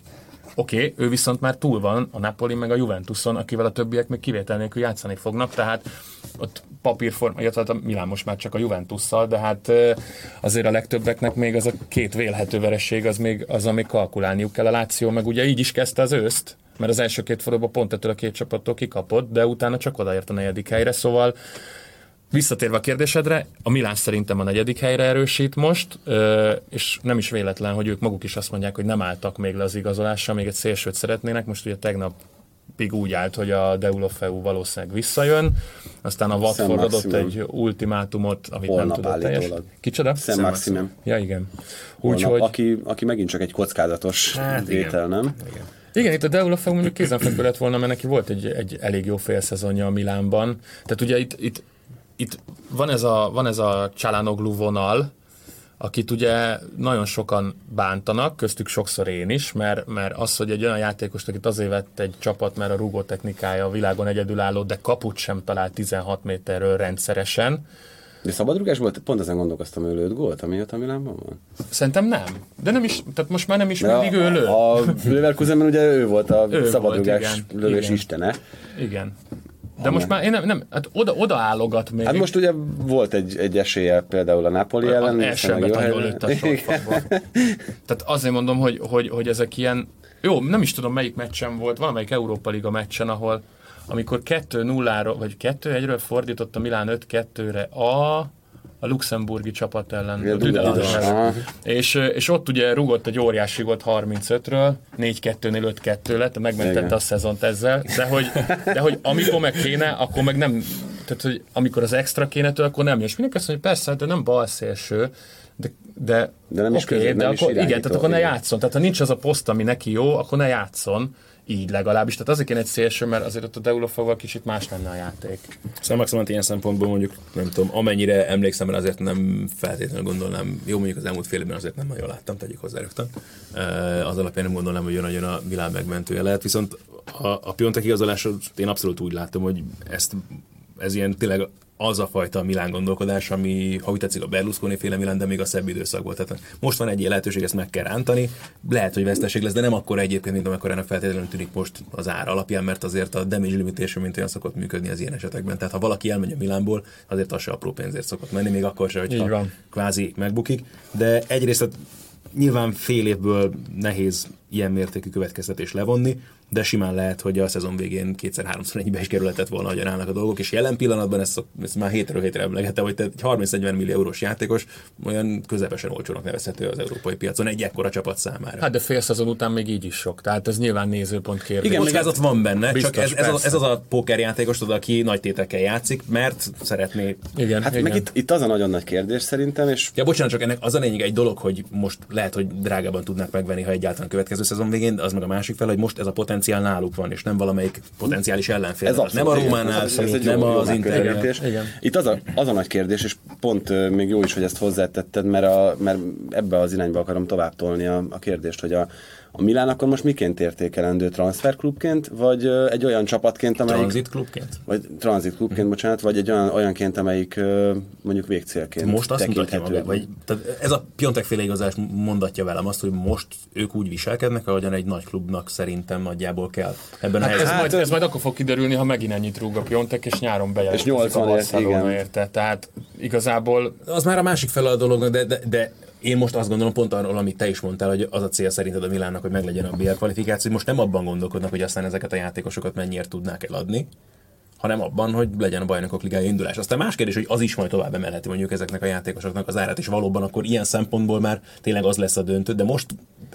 Oké, okay, ő viszont már túl van a Napoli meg a Juventuson, akivel a többiek még kivétel nélkül játszani fognak, tehát ott papírforma, illetve hát a Milán most már csak a Juventusszal, de hát azért a legtöbbeknek még az a két vélhető vereség, az még, az, még kalkulálniuk kell a Láció, meg ugye így is kezdte az őszt, mert az első két fordulóban pont ettől a két csapattól kikapott, de utána csak odaért a negyedik helyre, szóval Visszatérve a kérdésedre, a Milán szerintem a negyedik helyre erősít most, és nem is véletlen, hogy ők maguk is azt mondják, hogy nem álltak még le az igazolással, még egy szélsőt szeretnének. Most ugye tegnap úgy állt, hogy a Deulofeu valószínűleg visszajön, aztán a Watford adott egy ultimátumot, amit Holnap nem tudott teljes. Kicsoda? Sam Maximum. Ja, igen. Úgyhogy... aki, aki megint csak egy kockázatos Hát vétel, nem? Igen, itt a Deulofeu mondjuk kézenfekvő lett volna, mert neki volt egy, egy elég jó félszezonja a Milánban. Tehát ugye itt, itt, itt van, ez a, van ez a Csalanoglu vonal, akit ugye nagyon sokan bántanak, köztük sokszor én is, mert, mert az, hogy egy olyan játékost, akit azért vett egy csapat, mert a rugó technikája a világon egyedülálló, de kaput sem talált 16 méterről rendszeresen, De szabadrugás volt? Pont ezen gondolkoztam, ő lőtt gólt, amiatt a Milánban van. Szerintem nem. De nem is, tehát most már nem is De mindig ő lő. A, a Leverkusenben ugye ő volt a Ő szabadrugás volt, igen. lövés Igen. istene. Igen. De most már én nem, nem hát oda, oda állogat még. Hát most ugye volt egy, egy esélye például a Napoli ellen. El sem nagyon lőtte a. Tehát azért mondom, hogy, hogy, hogy ezek ilyen, jó, nem is tudom melyik meccsen volt, valamelyik Európa Liga meccsen, ahol amikor 2-0-ról, vagy 2-1-ről fordított a Milán 5-2-re a a luxemburgi csapat ellen. Igen, a Düdelis, ellen. és, és ott ugye rugott egy óriási volt 35-ről, 4-2-nél 5-2 lett, megmentette Igen. a szezont ezzel, de hogy, de hogy amikor meg kéne, akkor meg nem, tehát hogy amikor az extra kéne tőle, akkor nem jön. És mindenki azt mondja, hogy persze, hát ő nem bal szélső, de, de, De nem is oké, közé- de nem is akkor, igen, irányító, tehát akkor ne igen. játszon. Tehát ha nincs az a poszt, ami neki jó, akkor ne játszon. Így legalábbis. Tehát azért kéne egy szélső, mert azért ott a Deulofóval kicsit más lenne a játék. Szóval maximum ilyen szempontból mondjuk, nem tudom, amennyire emlékszem rá, azért nem feltétlenül gondolnám, jó mondjuk az elmúlt fél évben azért nem nagyon láttam, tegyük hozzá rögtön. Az alapján nem gondolnám, hogy nagyon a világ megmentője lehet, viszont a, a Piontek igazolásot én abszolút úgy látom, hogy ezt, ez ilyen tényleg az a fajta Milán gondolkodás, ami, ha úgy tetszik, a Berlusconi féle Milán, de még a szebb időszak volt. Tehát most van egy ilyen lehetőség, ezt meg kell rántani. Lehet, hogy veszteség lesz, de nem akkor egyébként, mint amikor ennek feltétlenül tűnik most az ár alapján, mert azért a damage limitation mint olyan szokott működni az ilyen esetekben. Tehát ha valaki elmegy a Milánból, azért az se apró pénzért szokott menni, még akkor se, hogyha kvázi megbukik. De egyrészt nyilván fél évből nehéz ilyen mértékű következtetés levonni, de simán lehet, hogy a szezon végén kétszer-háromszor egybe is kerülhetett volna, hogy állnak a dolgok, és jelen pillanatban ezt, ezt már hétről hétre emlegettem, hogy egy 30-40 millió eurós játékos olyan közepesen olcsónak nevezhető az európai piacon egy ekkora csapat számára. Hát de fél szezon után még így is sok, tehát ez nyilván nézőpont kérdés. Igen, még ez ott van benne, Biztos, csak ez, ez, az, ez, az a játékos, tudod, aki nagy tétekkel játszik, mert szeretné. Igen, hát igen. meg itt, itt az a nagyon nagy kérdés szerintem, és... Ja, bocsánat, csak ennek az a lényeg egy dolog, hogy most lehet, hogy drágában tudnak megvenni, ha egyáltalán következő szezon végén, az meg a másik fel, hogy most ez a potenciál náluk van, és nem valamelyik potenciális ellenfél. Ez nem a Rómánál, ez, ez nem az Inter. Itt az a, az a nagy kérdés, és pont még jó is, hogy ezt hozzátetted, mert, a, mert ebbe az irányba akarom tovább tolni a, a kérdést, hogy a, a Milán akkor most miként értékelendő transferklubként, vagy egy olyan csapatként, amelyik... Transitklubként? Vagy transitklubként, bocsánat, vagy egy olyan, olyanként, amelyik mondjuk végcélként Most azt mutatja maga, vagy tehát ez a Piontek féle igazás mondatja velem azt, hogy most ők úgy viselkednek, ahogyan egy nagy klubnak szerintem nagyjából kell. Ebben hát a ez, majd, ez majd akkor fog kiderülni, ha megint ennyit rúg a Piontek, és nyáron bejelent. És 80 ért, igen. érte. Tehát igazából... Az már a másik fel a dolognak, de, de, de én most azt gondolom pont arról, amit te is mondtál, hogy az a cél szerinted a Milánnak, hogy meglegyen a BL kvalifikáció, most nem abban gondolkodnak, hogy aztán ezeket a játékosokat mennyiért tudnák eladni, hanem abban, hogy legyen a bajnokok ligája indulás. Aztán más kérdés, hogy az is majd tovább emelheti mondjuk ezeknek a játékosoknak az árát, és valóban akkor ilyen szempontból már tényleg az lesz a döntő, de most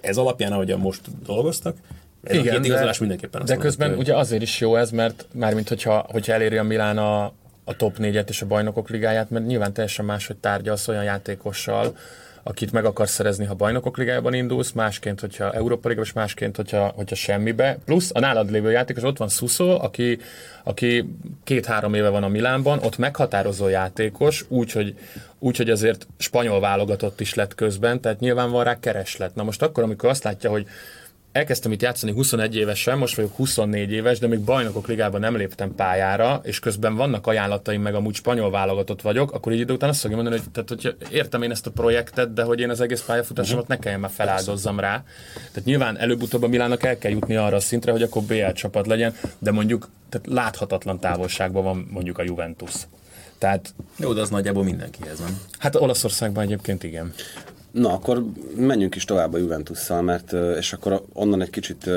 ez alapján, ahogyan most dolgoztak, ez Igen, a két igazolás mindenképpen De közben hogy... ugye azért is jó ez, mert mármint hogyha, hogyha eléri a Milán a, a top 4-et és a bajnokok ligáját, mert nyilván teljesen más, hogy tárgyalsz olyan játékossal, akit meg akarsz szerezni, ha bajnokok ligájában indulsz, másként, hogyha Európa Liga, és másként, hogyha, hogyha semmibe. Plusz a nálad lévő játékos, ott van Suso, aki, aki két-három éve van a Milánban, ott meghatározó játékos, úgyhogy úgy, hogy azért spanyol válogatott is lett közben, tehát nyilván van rá kereslet. Na most akkor, amikor azt látja, hogy elkezdtem itt játszani 21 évesen, most vagyok 24 éves, de még bajnokok ligában nem léptem pályára, és közben vannak ajánlataim, meg amúgy spanyol válogatott vagyok, akkor így idő után azt fogja mondani, hogy, tehát, hogy értem én ezt a projektet, de hogy én az egész pályafutásomat uh-huh. ne kelljen már feláldozzam rá. Tehát nyilván előbb-utóbb a Milánnak el kell jutni arra a szintre, hogy akkor BL csapat legyen, de mondjuk tehát láthatatlan távolságban van mondjuk a Juventus. Tehát, Jó, de az nagyjából mindenkihez van. Hát Olaszországban egyébként igen. Na, akkor menjünk is tovább a Juventusszal, mert, és akkor onnan egy kicsit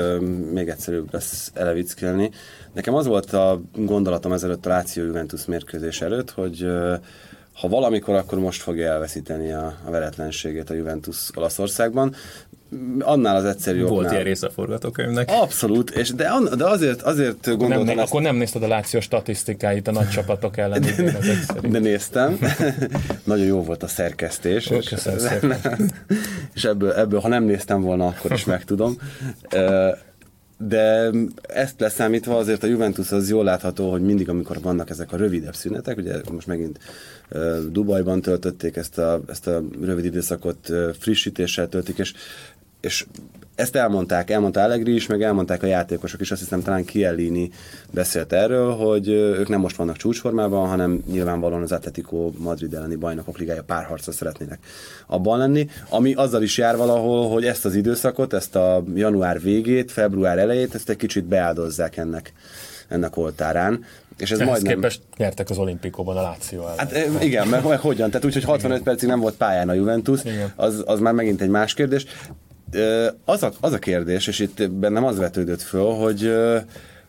még egyszerűbb lesz elevickelni. Nekem az volt a gondolatom ezelőtt a Láció Juventus mérkőzés előtt, hogy ha valamikor, akkor most fogja elveszíteni a, a veretlenségét a Juventus Olaszországban annál az egyszerű Volt oknál. ilyen része a forgatókönyvnek. Abszolút, és de, an, de azért, azért gondoltam... Nem, ezt... Akkor nem nézted a Láció statisztikáit a nagy csapatok ellen. De, de néztem. Nagyon jó volt a szerkesztés. Ó, és, és ebből, ebből, ha nem néztem volna, akkor is megtudom. De ezt leszámítva azért a Juventus az jól látható, hogy mindig, amikor vannak ezek a rövidebb szünetek, ugye most megint Dubajban töltötték ezt a, ezt a rövid időszakot, frissítéssel töltik, és és ezt elmondták, elmondta Allegri is, meg elmondták a játékosok is, azt hiszem talán Kielini beszélt erről, hogy ők nem most vannak csúcsformában, hanem nyilvánvalóan az Atletico Madrid elleni bajnokok ligája párharcra szeretnének abban lenni, ami azzal is jár valahol, hogy ezt az időszakot, ezt a január végét, február elejét, ezt egy kicsit beáldozzák ennek ennek oltárán. És ez Ehhez majdnem... képest nyertek az olimpikóban a Láció ellen. Hát igen, mert, hogyan? Tehát úgy, hogy 65 igen. percig nem volt pályán a Juventus, az, az már megint egy más kérdés az a, az a kérdés, és itt bennem az vetődött föl, hogy,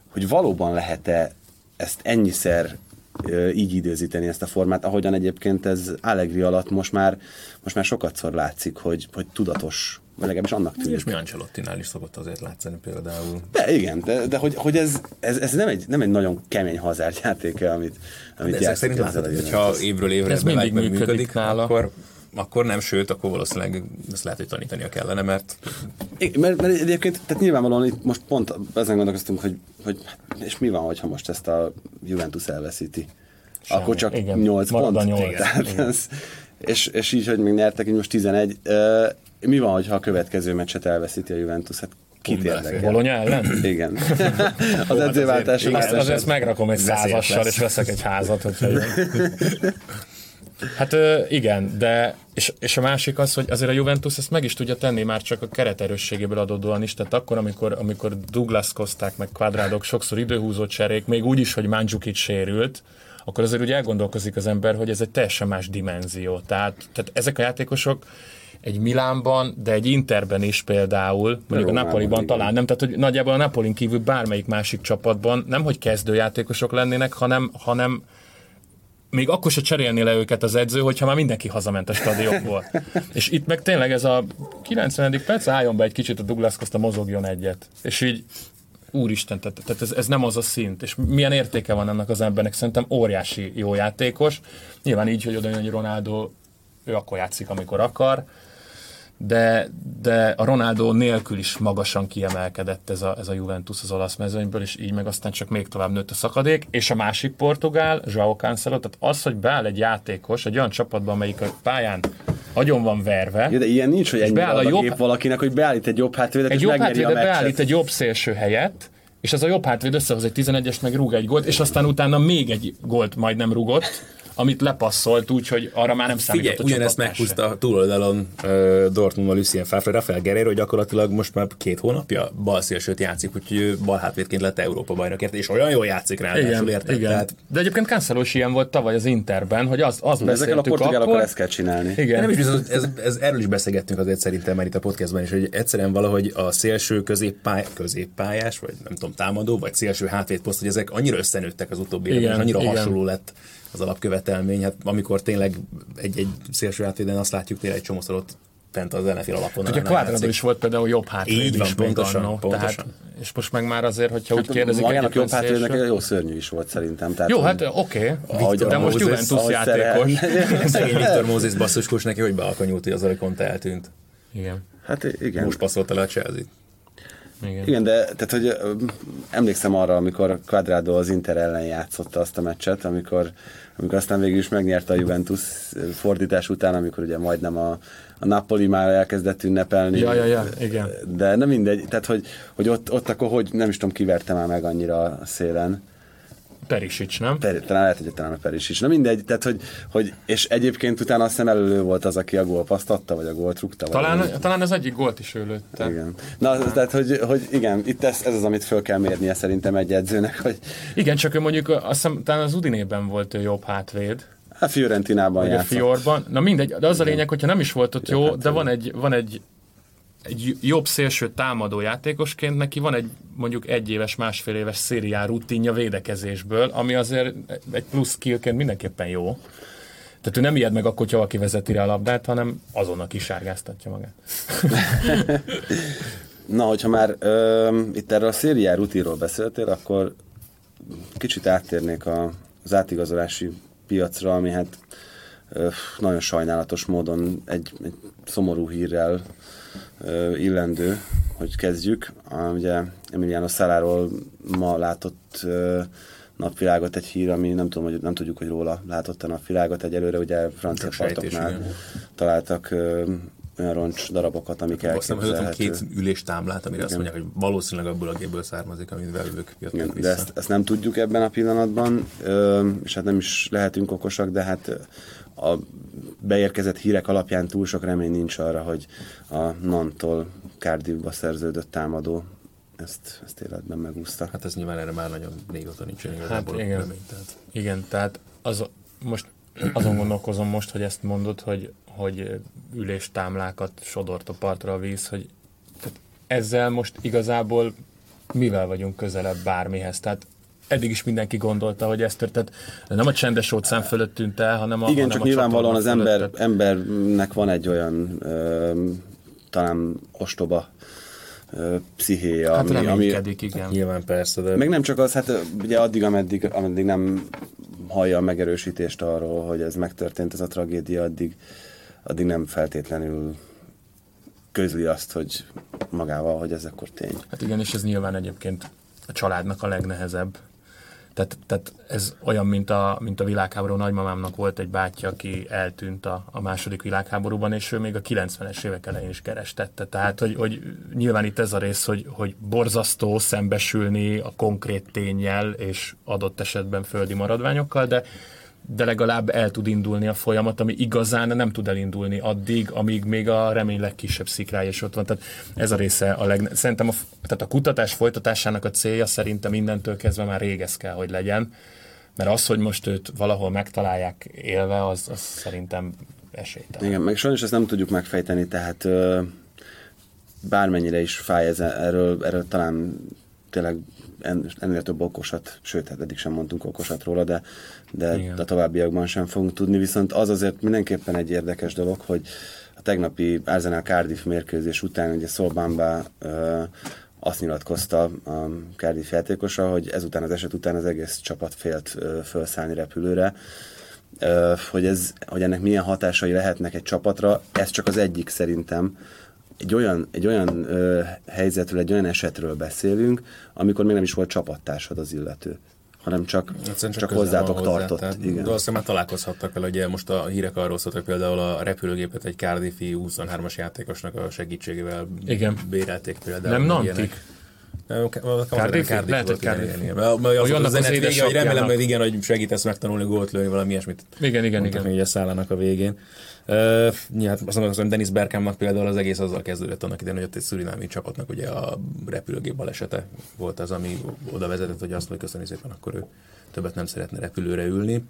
hogy valóban lehet-e ezt ennyiszer így időzíteni ezt a formát, ahogyan egyébként ez Allegri alatt most már, most már sokatszor látszik, hogy, hogy tudatos, vagy legalábbis annak tűnik. És mi Ancelottinál is szokott azért látszani például. De igen, de, de hogy, hogy ez, ez, ez, nem, egy, nem egy nagyon kemény játéke, amit, amit de ezek szerint látod, hogyha évről évre ez mindig működik, működik nála, akkor akkor nem, sőt, akkor valószínűleg ezt lehet, hogy tanítania kellene, mert... mert, mert egyébként, tehát nyilvánvalóan itt most pont ezen gondolkoztunk, hogy, hogy és mi van, ha most ezt a Juventus elveszíti? Semmi. Akkor csak igen, 8 pont. A 8. Tehát igen. Ez, és, és így, hogy még nyertek, így most 11. Uh, mi van, ha a következő meccset elveszíti a Juventus? Hát Kit érdekel? Bologna ellen? Igen. az edzőváltás Igen, Azt, az- azért megrakom egy százassal, lesz. és veszek egy házat, hogyha. Hát igen, de és, és a másik az, hogy azért a Juventus ezt meg is tudja tenni már csak a kereterősségéből adódóan is, tehát akkor, amikor, amikor Douglas-kozták, meg Quadrádok sokszor időhúzó cserék, még úgy is, hogy Mandzukic sérült, akkor azért úgy elgondolkozik az ember, hogy ez egy teljesen más dimenzió. Tehát, tehát ezek a játékosok egy Milánban, de egy Interben is például, mondjuk a Napoliban igen. talán nem, tehát hogy nagyjából a Napolin kívül bármelyik másik csapatban nem, hogy kezdőjátékosok lennének, hanem, hanem még akkor se cserélné le őket az edző, hogyha már mindenki hazament a stadionból. És itt meg tényleg ez a 90. perc, álljon be egy kicsit a Douglas Costa, mozogjon egyet. És így úristen, tehát, ez, ez, nem az a szint. És milyen értéke van ennek az embernek? Szerintem óriási jó játékos. Nyilván így, hogy oda jön egy Ronaldo, ő akkor játszik, amikor akar, de, de a Ronaldo nélkül is magasan kiemelkedett ez a, ez a Juventus az olasz mezőnyből, és így meg aztán csak még tovább nőtt a szakadék, és a másik portugál, Joao Cancelo, tehát az, hogy beáll egy játékos egy olyan csapatban, amelyik a pályán agyon van verve, Ja, de ilyen nincs, hogy ennyire beáll a jobb- gép valakinek, hogy beállít egy jobb hátvédet, egy és jobb megnyeri a hátvéd meccset. beállít egy jobb szélső helyet, és az a jobb hátvéd összehoz egy 11-est, meg rúg egy gólt, és aztán utána még egy gólt majdnem rugott, amit lepasszolt úgy, hogy arra már nem számított Figyelj, a ugyanezt meghúzta a túloldalon uh, Dortmundban Lucien Favre, Rafael Guerrero gyakorlatilag most már két hónapja bal szélsőt játszik, úgyhogy ő bal hátvédként lett Európa bajnokért, és olyan jól játszik rá, Igen, érted? igen. Tehát, De egyébként Cancelo is ilyen volt tavaly az Interben, hogy az, az Ezekkel a portugálokkal ezt kell csinálni. Igen. nem is biztos, ez, ez, erről is beszélgettünk azért szerintem már itt a podcastban is, hogy egyszerűen valahogy a szélső középpály, középpályás, vagy nem tudom, támadó, vagy szélső hátvédposzt, hogy ezek annyira összenőttek az utóbbi években, és annyira igen. hasonló lett az alapkövetelmény. Hát amikor tényleg egy, egy szélső hátvéden azt látjuk tényleg egy csomószor ott fent az NFL alapon. Ugye Quadrado is volt például jobb hátvéd Így van, is pontosan, annó. pontosan. Tehát, és most meg már azért, hogyha úgy kérdezik Magának jobb hátvédnek szélső- jó szörnyű is volt szerintem. Tehát, Jó, hogy- hát oké, Ahogy de a most Juventus játékos. Szegény Viktor Mózes basszuskus neki, hogy bealkonyult, hogy az a Conte eltűnt. Igen. Hát igen. Most passzolta le a Chelsea-t. Igen. Igen, de tehát, hogy emlékszem arra, amikor Quadrado az Inter ellen játszotta azt a meccset, amikor, amikor aztán végül is megnyerte a Juventus fordítás után, amikor ugye majdnem a, a Napoli már elkezdett ünnepelni. Ja, ja, ja, igen. De nem mindegy, tehát hogy, hogy ott, ott akkor hogy nem is tudom, kiverte már meg annyira a szélen. Perisic, nem? Per, talán lehet, hogy talán a Peris is. Na mindegy, tehát hogy, hogy, és egyébként utána azt hiszem elő volt az, aki a gólpaszt adta, vagy a gólt rúgta. vagy valami. Talán, talán az egyik gólt is ő lőtte. Igen. Na, tehát, hogy, hogy igen, itt ez, ez az, amit föl kell mérnie szerintem egy edzőnek, hogy Igen, csak ő mondjuk azt hiszem, talán az Udinében volt ő jobb hátvéd, a Fiorentinában vagy a játszott. Fiorban. Na mindegy, de az a lényeg, hogyha nem is volt ott jó, de van egy, van egy, egy jobb szélső támadó játékosként, neki van egy mondjuk egy éves, másfél éves szériá rutinja védekezésből, ami azért egy plusz skillként mindenképpen jó. Tehát ő nem ijed meg akkor, hogyha valaki vezeti rá a labdát, hanem azonnal kisárgáztatja magát. Na, hogyha már ö, itt erről a szériá rutinról beszéltél, akkor kicsit áttérnék a, az átigazolási piacra, ami hát nagyon sajnálatos módon egy, egy szomorú hírrel ö, illendő, hogy kezdjük. Ugye Emiliano Szaláról ma látott ö, napvilágot egy hír, ami nem tudom, hogy nem tudjuk, hogy róla látott a napvilágot egyelőre, ugye francia partoknál igen. találtak ö, olyan roncs darabokat, amik Azt elképzelhető. két üléstámlát, amire azt mondják, hogy valószínűleg abból a gépből származik, amivel ők jöttek Igen, vissza. de ezt, ezt nem tudjuk ebben a pillanatban, ö, és hát nem is lehetünk okosak, de hát a beérkezett hírek alapján túl sok remény nincs arra, hogy a Nantól Cardiffba szerződött támadó ezt, ezt életben megúszta. Hát ez nyilván erre már nagyon régóta nincsen igazából igen. remény. Tehát. Igen, tehát az, most azon gondolkozom most, hogy ezt mondod, hogy, hogy üléstámlákat sodort a partra a víz, hogy tehát ezzel most igazából mivel vagyunk közelebb bármihez. Tehát eddig is mindenki gondolta, hogy ez történt. Nem a csendes óceán fölött tűnt el, hanem a Igen, hanem csak a nyilvánvalóan az ember, embernek van egy olyan ö, talán ostoba pszichéja, Hát ami, ami, igen. Nyilván persze, de Meg nem csak az, hát ugye addig, ameddig, ameddig nem hallja a megerősítést arról, hogy ez megtörtént, ez a tragédia, addig, addig nem feltétlenül közli azt, hogy magával, hogy ez akkor tény. Hát igen, és ez nyilván egyébként a családnak a legnehezebb. Tehát, tehát ez olyan, mint a, mint a világháború. Nagymamámnak volt egy bátyja, aki eltűnt a, a második világháborúban, és ő még a 90-es évek elején is kerestette. Tehát, hogy, hogy nyilván itt ez a rész, hogy, hogy borzasztó szembesülni a konkrét tényel és adott esetben földi maradványokkal, de de legalább el tud indulni a folyamat, ami igazán nem tud elindulni addig, amíg még a remény legkisebb szikrája is ott van. Tehát ez a része a leg... Szerintem a, tehát a kutatás folytatásának a célja szerintem mindentől kezdve már rég ez kell, hogy legyen, mert az, hogy most őt valahol megtalálják élve, az, az szerintem esélytelen. Igen, meg sajnos ezt nem tudjuk megfejteni, tehát bármennyire is fáj ez, erről, erről talán tényleg ennél több okosat, sőt, hát eddig sem mondtunk okosat róla, de, de a továbbiakban sem fogunk tudni, viszont az azért mindenképpen egy érdekes dolog, hogy a tegnapi Arsenal Cardiff mérkőzés után ugye Szolbánba azt nyilatkozta a Cardiff játékosa, hogy ezután az eset után az egész csapat félt felszállni repülőre, hogy, ez, hogy ennek milyen hatásai lehetnek egy csapatra, ez csak az egyik szerintem, egy olyan, egy olyan ö, helyzetről, egy olyan esetről beszélünk, amikor még nem is volt csapattársad az illető hanem csak, csak, csak hozzátok hozzá, tartott. Tehát, igen. Valószínűleg már találkozhattak vele, ugye most a hírek arról szóltak, például a repülőgépet egy Cardiffi 23-as játékosnak a segítségével igen. bérelték például. Nem Nantik? Cardiff? Lehet, hogy Cardiff. Az, az, az vége, hogy remélem, hogy igen, hogy segítesz megtanulni gólt lőni, valami ilyesmit. Igen, igen, igen. Még a szállának a végén. Uh, hát azt mondom, hogy Denis Bergkampnak például az egész azzal kezdődött annak idején, hogy ott egy szurinámi csapatnak ugye a repülőgép balesete volt az, ami oda vezetett, hogy azt mondja, köszönni szépen, akkor ő többet nem szeretne repülőre ülni.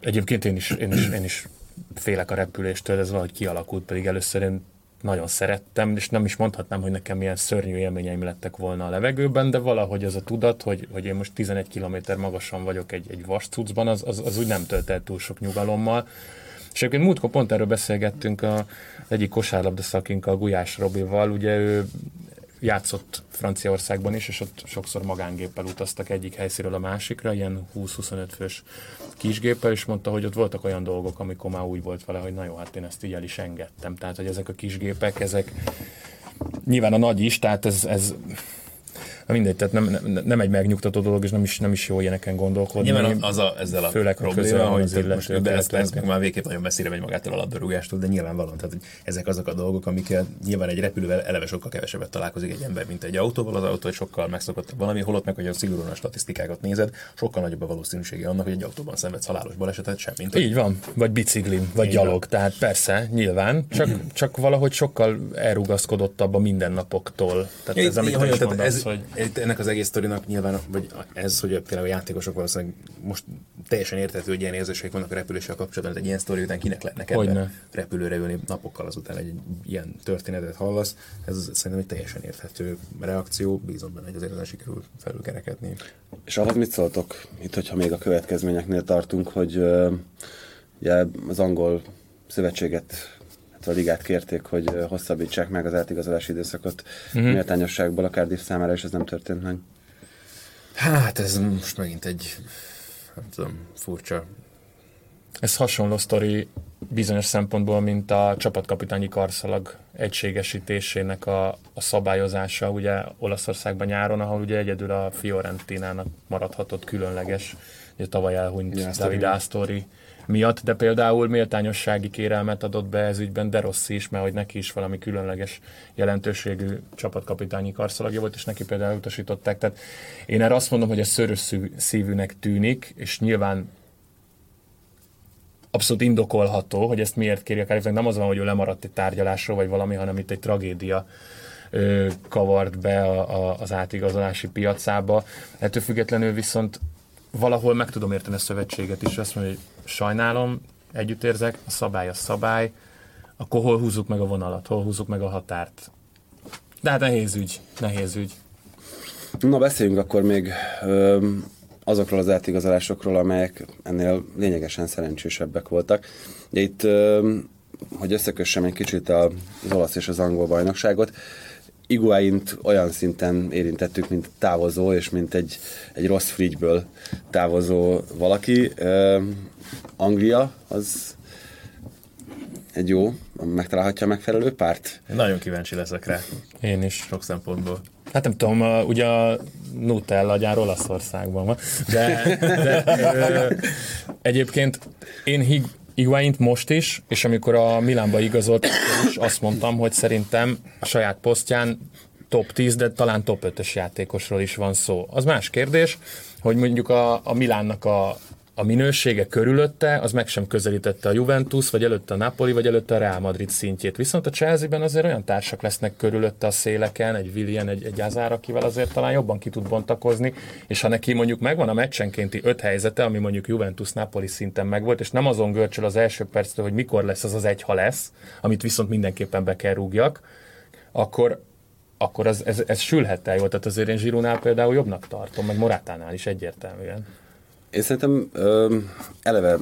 Egyébként én is, én is, én is félek a repüléstől, ez valahogy kialakult, pedig először én nagyon szerettem, és nem is mondhatnám, hogy nekem milyen szörnyű élményeim lettek volna a levegőben, de valahogy az a tudat, hogy, hogy én most 11 km magasan vagyok egy, egy vascucban, az, az, az úgy nem tölt el túl sok nyugalommal. És egyébként múltkor pont erről beszélgettünk a egyik kosárlabda szakinkkal, Gulyás Robival, ugye ő játszott Franciaországban is, és ott sokszor magángéppel utaztak egyik helyszínről a másikra, ilyen 20-25 fős kisgéppel, és mondta, hogy ott voltak olyan dolgok, amikor már úgy volt vele, hogy na jó, hát én ezt így el is engedtem. Tehát, hogy ezek a kisgépek, ezek nyilván a nagy is, tehát ez, ez Na mindegy, tehát nem, nem, nem egy megnyugtató dolog, és nem is, nem is jó ilyeneken gondolkodni. Nyilván az a, ezzel a főleg probléma, hogy az most de ezt, ezt már végképp nagyon messzire megy magától a labdarúgástól, de nyilvánvalóan, tehát hogy ezek azok a dolgok, amikkel nyilván egy repülővel eleve sokkal kevesebbet találkozik egy ember, mint egy autóval. Az autó egy sokkal megszokottabb valami, holott meg, hogy a szigorúan a statisztikákat nézed, sokkal nagyobb a valószínűsége annak, hogy egy autóban szenvedsz halálos balesetet, sem mint Így van, vagy biciklin, vagy Így gyalog. Van. Tehát persze, nyilván, csak, csak valahogy sokkal elrugaszkodottabb a mindennapoktól. Tehát ez, amit ez, mondasz, ez, hogy... ennek az egész sztorinak nyilván, vagy ez, hogy például a játékosok valószínűleg most teljesen értető, hogy ilyen érzéseik vannak a repüléssel kapcsolatban, egy ilyen sztori után kinek lehetne ebbe repülőre ülni napokkal azután egy ilyen történetet hallasz. Ez szerintem egy teljesen érthető reakció, bízom benne, hogy azért ezen sikerül felülkerekedni. És ahhoz mit szóltok, itt, hogyha még a következményeknél tartunk, hogy uh, ugye az angol szövetséget a ligát kérték, hogy hosszabbítsák meg az átigazolási időszakot uh-huh. méltányosságból a Cardiff számára, és ez nem történt meg. Hát ez most megint egy, nem tudom, furcsa. Ez hasonló sztori bizonyos szempontból, mint a csapatkapitányi karszalag egységesítésének a, a szabályozása, ugye Olaszországban nyáron, ahol ugye egyedül a Fiorentinának maradhatott különleges, ugye tavaly elhunyt David Astori miatt, de például méltányossági kérelmet adott be ez ügyben De Rossi is, mert hogy neki is valami különleges jelentőségű csapatkapitányi karszalagja volt, és neki például utasították. Tehát én erre azt mondom, hogy ez szörös szívűnek tűnik, és nyilván abszolút indokolható, hogy ezt miért kéri a Kárifnek. Nem az van, hogy ő lemaradt egy tárgyalásról, vagy valami, hanem itt egy tragédia ö, kavart be a, a, az átigazolási piacába. Ettől függetlenül viszont valahol meg tudom érteni a szövetséget is, azt mondja, hogy sajnálom, együtt érzek, a szabály a szabály, akkor hol húzzuk meg a vonalat, hol húzzuk meg a határt. De hát nehéz ügy, nehéz ügy. Na beszéljünk akkor még ö, azokról az átigazolásokról, amelyek ennél lényegesen szerencsésebbek voltak. Itt, ö, hogy összekössem egy kicsit az olasz és az angol bajnokságot, Iguaint olyan szinten érintettük, mint távozó, és mint egy, egy rossz frigyből távozó valaki. Uh, Anglia az egy jó, megtalálhatja a megfelelő párt? Én nagyon kíváncsi leszek rá. Én is. Sok szempontból. Hát nem tudom, ugye a Nutella gyár Olaszországban van, de, de ö, egyébként én Hig, Higuaint most is, és amikor a Milánba igazolt, is azt mondtam, hogy szerintem a saját posztján top 10, de talán top 5-ös játékosról is van szó. Az más kérdés, hogy mondjuk a, a Milánnak a, a minősége körülötte, az meg sem közelítette a Juventus, vagy előtte a Napoli, vagy előtte a Real Madrid szintjét. Viszont a Chelsea-ben azért olyan társak lesznek körülötte a széleken, egy Willian, egy, egy Azár, akivel azért talán jobban ki tud bontakozni, és ha neki mondjuk megvan a meccsenkénti öt helyzete, ami mondjuk Juventus-Napoli szinten megvolt, és nem azon görcsöl az első perctől, hogy mikor lesz az az egy, ha lesz, amit viszont mindenképpen be kell rúgjak, akkor, akkor ez, ez, ez sülhet el jól. Tehát azért én Zsirunál például jobbnak tartom, meg Morátánál is egyértelműen. Én szerintem ö, eleve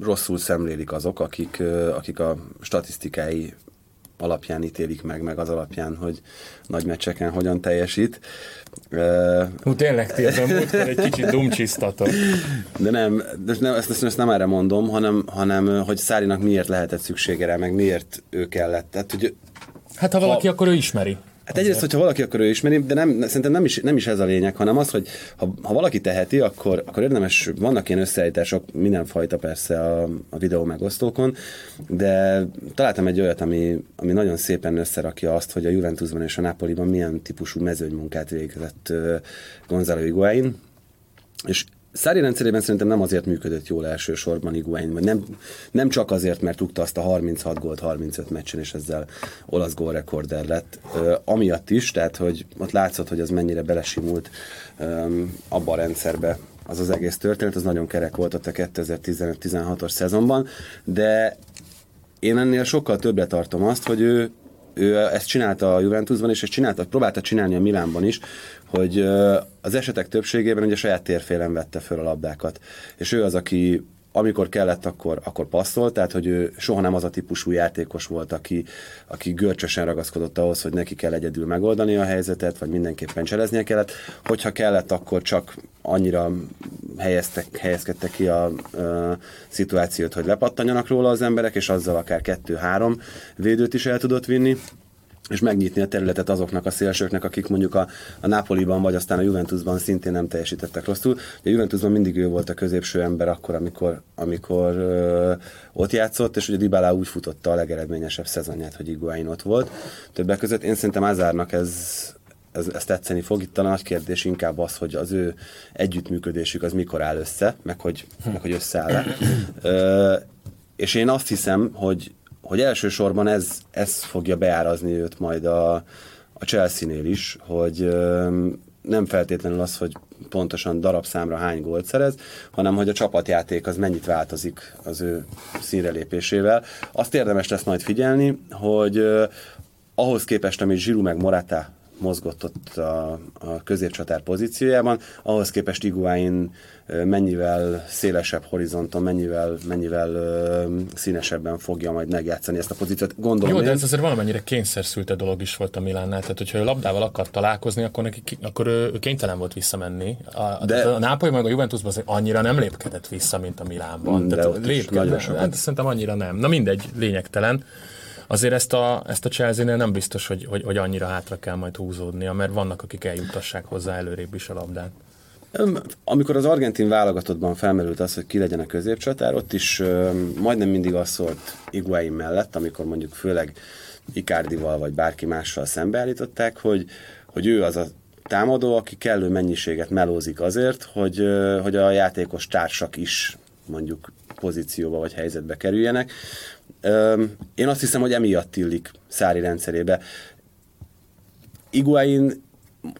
rosszul szemlélik azok, akik, ö, akik a statisztikái alapján ítélik meg, meg az alapján, hogy nagy meccseken hogyan teljesít. Hú, tényleg, múltkor egy kicsit dumcsisztatok. De nem, de nem ezt, ezt, ezt nem erre mondom, hanem, hanem hogy Szárinak miért lehetett szüksége rá, meg miért ő kellett. Tehát, hogy Hát ha valaki, ha... akkor ő ismeri. Hát egyrészt, hogyha valaki, akkor ő ismeri, de nem, szerintem nem is, nem is ez a lényeg, hanem az, hogy ha, ha valaki teheti, akkor, akkor érdemes, vannak ilyen összeállítások, mindenfajta persze a, a videó megosztókon, de találtam egy olyat, ami, ami nagyon szépen összerakja azt, hogy a Juventusban és a Napoliban milyen típusú mezőnymunkát végzett uh, Gonzalo Higuain, és Szári rendszerében szerintem nem azért működött jól elsősorban Iguain, vagy nem, nem csak azért, mert rúgta azt a 36 gólt 35 meccsen, és ezzel olasz gólrekorder lett. Uh, amiatt is, tehát hogy ott látszott, hogy az mennyire belesimult um, abba a rendszerbe, az az egész történet, az nagyon kerek volt ott a 2015-16-os szezonban, de én ennél sokkal többre tartom azt, hogy ő, ő ezt csinálta a Juventusban, és ezt csinálta, próbálta csinálni a Milánban is, hogy az esetek többségében ugye saját térfélen vette föl a labdákat. És ő az, aki amikor kellett, akkor, akkor passzolt, tehát hogy ő soha nem az a típusú játékos volt, aki, aki görcsösen ragaszkodott ahhoz, hogy neki kell egyedül megoldani a helyzetet, vagy mindenképpen cseleznie kellett. Hogyha kellett, akkor csak annyira helyeztek, helyezkedtek ki a, a szituációt, hogy lepattanjanak róla az emberek, és azzal akár kettő-három védőt is el tudott vinni és megnyitni a területet azoknak a szélsőknek, akik mondjuk a, a Napoliban vagy aztán a Juventusban szintén nem teljesítettek rosszul. A Juventusban mindig ő volt a középső ember akkor, amikor, amikor ö, ott játszott, és ugye Dybala úgy futotta a legeredményesebb szezonját, hogy Iguain ott volt. Többek között én szerintem Azárnak ez, ez, ez tetszeni fog. Itt a nagy kérdés inkább az, hogy az ő együttműködésük az mikor áll össze, meg hogy, meg hogy összeáll és én azt hiszem, hogy hogy elsősorban ez, ez fogja beárazni őt majd a, a Chelsea-nél is, hogy nem feltétlenül az, hogy pontosan darabszámra hány gólt szerez, hanem hogy a csapatjáték az mennyit változik az ő színrelépésével. Azt érdemes lesz majd figyelni, hogy ahhoz képest, amit Zsiru meg Morata mozgott ott a, a középcsatár pozíciójában, ahhoz képest Iguain mennyivel szélesebb horizonton, mennyivel, mennyivel színesebben fogja majd megjátszani ezt a pozíciót. Gondolom Jó, én... de ez azért valamennyire kényszerszülte dolog is volt a Milánnál, tehát hogyha ő labdával akar találkozni, akkor, neki, akkor ő, ő kénytelen volt visszamenni. A, de... a Nápoly meg a Juventusban azért annyira nem lépkedett vissza, mint a Milánban. De tehát lépkedett, hát szerintem annyira nem. Na mindegy, lényegtelen. Azért ezt a, ezt a Chelsea-nél nem biztos, hogy, hogy, hogy annyira hátra kell majd húzódnia, mert vannak, akik eljutassák hozzá előrébb is a labdát. Amikor az argentin válogatottban felmerült az, hogy ki legyen a középcsatár, ott is ö, majdnem mindig az szólt Iguain mellett, amikor mondjuk főleg Icardival vagy bárki mással szembeállították, hogy, hogy ő az a támadó, aki kellő mennyiséget melózik azért, hogy, ö, hogy a játékos társak is mondjuk pozícióba vagy helyzetbe kerüljenek. Én azt hiszem, hogy emiatt illik Szári rendszerébe. Iguain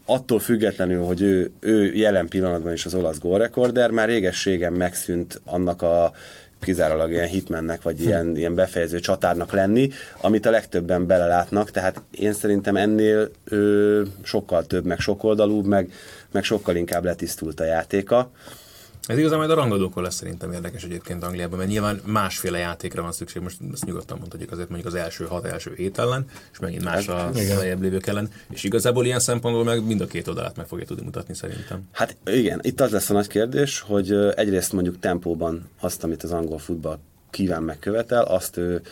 attól függetlenül, hogy ő, ő jelen pillanatban is az olasz gólrekorder, már régességen megszűnt annak a kizárólag ilyen hitmennek, vagy ilyen, ilyen befejező csatárnak lenni, amit a legtöbben belelátnak, tehát én szerintem ennél ő sokkal több, meg sokoldalúbb, meg, meg sokkal inkább letisztult a játéka. Ez igazán majd a rangadókon lesz szerintem érdekes egyébként Angliában, mert nyilván másféle játékra van szükség, most ezt nyugodtan mondhatjuk azért mondjuk az első hat első hét ellen, és megint más a lejjebb lévők ellen, és igazából ilyen szempontból meg mind a két oldalát meg fogja tudni mutatni szerintem. Hát igen, itt az lesz a nagy kérdés, hogy egyrészt mondjuk tempóban azt, amit az angol futball kíván megkövetel, azt ő,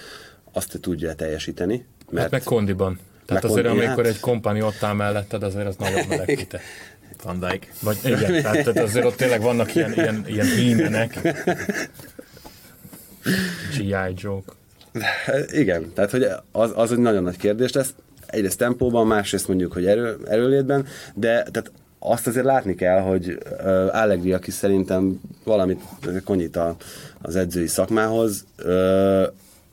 azt ő tudja teljesíteni. Mert hát meg kondiban. Tehát azért, amikor hát- egy kompani ott áll melletted, azért az nagyon melegíte. Van Dijk. Vagy igen, tehát, tehát azért ott tényleg vannak ilyen, ilyen, ilyen hímenek. G.I. Joke. Igen, tehát hogy az, az egy nagyon nagy kérdés lesz. Egyrészt tempóban, másrészt mondjuk, hogy erő, erőlétben, de tehát azt azért látni kell, hogy uh, Allegri, aki szerintem valamit konyít a, az edzői szakmához, uh,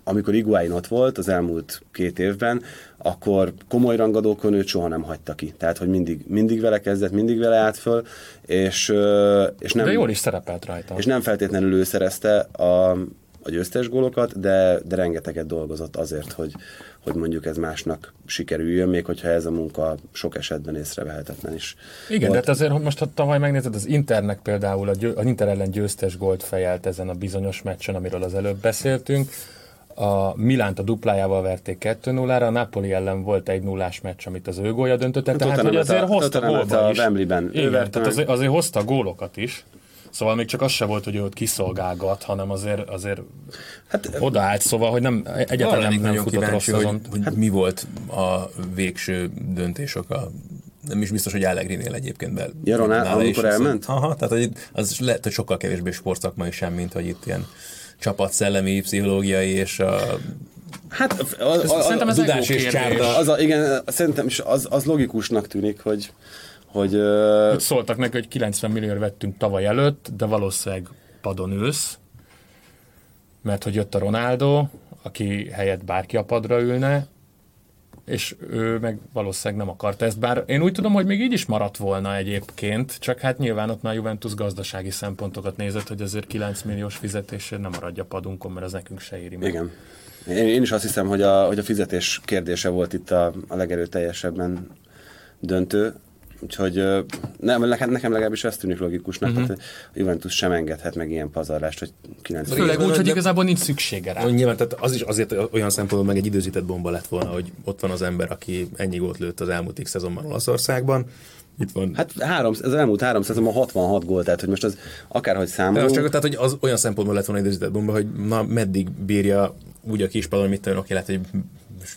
amikor Iguain ott volt az elmúlt két évben, akkor komoly rangadókon őt soha nem hagyta ki. Tehát, hogy mindig, mindig vele kezdett, mindig vele állt föl, és, és nem... De jól is szerepelt rajta. És nem feltétlenül ő szerezte a, a győztes gólokat, de, de rengeteget dolgozott azért, hogy, hogy mondjuk ez másnak sikerüljön, még hogyha ez a munka sok esetben észrevehetetlen is. Igen, de volt. hát azért, ha most ha tavaly megnézed, az Internek például a győ, az Inter ellen győztes gólt fejelt ezen a bizonyos meccsen, amiről az előbb beszéltünk. A Milánt a duplájával verték 2-0-ra, a Napoli ellen volt egy nullás meccs, amit az ő gólja döntötte, tehát hogy Tottenhamet azért a- hozta gólba a is. Wembleyben Igen, tehát azért, azért hozta gólokat is. Szóval még csak az se volt, hogy ő ott kiszolgálgat, hanem azért, azért hát, odaállt, szóval, hogy nem, egyáltalán nem, nem futott rossz kíváncsi, hogy, azon. hogy mi volt a végső döntés oka. Nem is biztos, hogy Allegri-nél egyébként be. Ja, Ronald- amikor elment? Aha, tehát hogy az lehet, hogy sokkal kevésbé sportszakmai sem, mint hogy itt ilyen csapatszellemi, pszichológiai és a Hát a, a, a, Szerintem ez Dudás egy jó és kérdés. csárda. az a, igen, szerintem is az, az logikusnak tűnik, hogy, hogy ö, Hogy szóltak neki, hogy 90 millióra vettünk tavaly előtt, de valószínűleg padon ülsz, mert hogy jött a Ronaldo, aki helyett bárki a padra ülne, és ő meg valószínűleg nem akart ezt, bár én úgy tudom, hogy még így is maradt volna egyébként, csak hát nyilván ott már Juventus gazdasági szempontokat nézett, hogy azért 9 milliós fizetésért nem maradja padunkon, mert az nekünk se éri meg. igen. Én, én is azt hiszem, hogy a, hogy a fizetés kérdése volt itt a, a legerőteljesebben döntő, úgyhogy nem, nekem, nekem legalábbis ez tűnik logikusnak, uh-huh. tehát a Juventus sem engedhet meg ilyen pazarlást, hogy 90 Főleg úgy, hogy de- igazából nincs szüksége rá. Nyilván, tehát az is azért olyan szempontból meg egy időzített bomba lett volna, hogy ott van az ember, aki ennyi gólt lőtt az elmúlt x szezonban Olaszországban. Itt van. Hát, három, az elmúlt három szezonban 66 gól, tehát hogy most az akárhogy de számolunk. az csak tehát, hogy az olyan szempontból lett volna egy időzített bomba, hogy na, meddig bírja úgy a kispadon, mit tudom, oké, lehet, hogy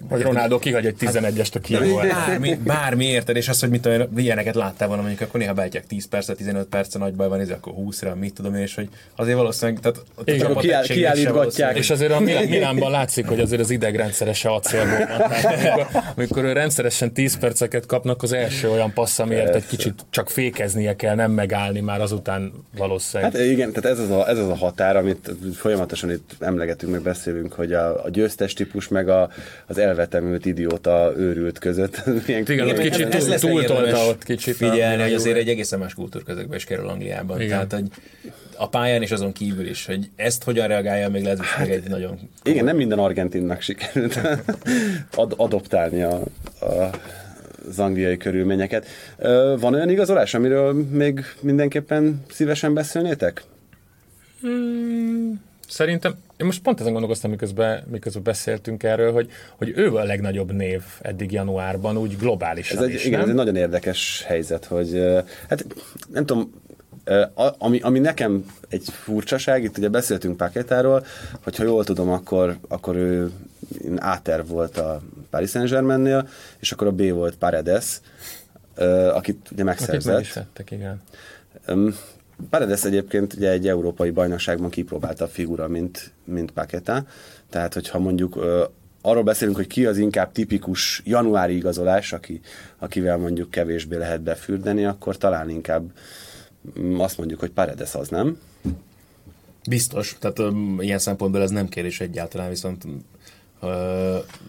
Hogy Ronaldo kihagy egy 11-est a kiadó Bármi, bármi érted, és az, hogy mit tudom, ilyeneket láttál volna, mondjuk akkor néha beállítják 10 percet, 15 perc, nagy baj van, ez akkor 20-ra, mit tudom én, és hogy azért valószínűleg, tehát a Igen, csapat kiáll- kiállítgatják. És azért a Milán- Milánban látszik, hogy azért az idegrendszere se acélból van. Amikor, amikor ő rendszeresen 10 perceket kapnak, az első olyan passz, amiért egy kicsit csak fékeznie kell, nem megállni, már azután valószínűleg. Hát igen, tehát ez az, a, ez az a határ, amit folyamatosan itt emlegetünk, meg beszélünk, hogy a, a győztes típus, meg a, az elvetemült idióta őrült között. Milyen Igen, ott kicsit Ez túl, túltolta ott kicsit. Figyelni, hogy azért egy egészen más kultúrközegbe is kerül Angliában. Igen. Tehát, hogy a pályán és azon kívül is, hogy ezt hogyan reagálja, még lehet, hogy meg egy nagyon... Igen, nem minden argentinnak sikerült ad, adoptálni a, a, az angliai körülményeket. Van olyan igazolás, amiről még mindenképpen szívesen beszélnétek? Szerintem, én most pont ezen gondolkoztam, miközben, miközben beszéltünk erről, hogy, hogy ő a legnagyobb név eddig januárban, úgy globálisan Ez egy, is, igen, nem? ez egy nagyon érdekes helyzet, hogy hát nem tudom, ami, ami nekem egy furcsaság, itt ugye beszéltünk Paketáról, hogyha jól tudom, akkor, akkor ő áter volt a Paris Saint-Germainnél, és akkor a B volt Paredes, akit ugye Akit meg is megszerzett. tettek, igen. Paredes egyébként ugye egy európai bajnokságban kipróbálta a figura, mint, mint Paketa. Tehát, hogyha mondjuk ö, arról beszélünk, hogy ki az inkább tipikus januári igazolás, aki, akivel mondjuk kevésbé lehet befürdeni, akkor talán inkább mm, azt mondjuk, hogy Paredes az, nem? Biztos, tehát um, ilyen szempontból ez nem kérdés egyáltalán, viszont uh,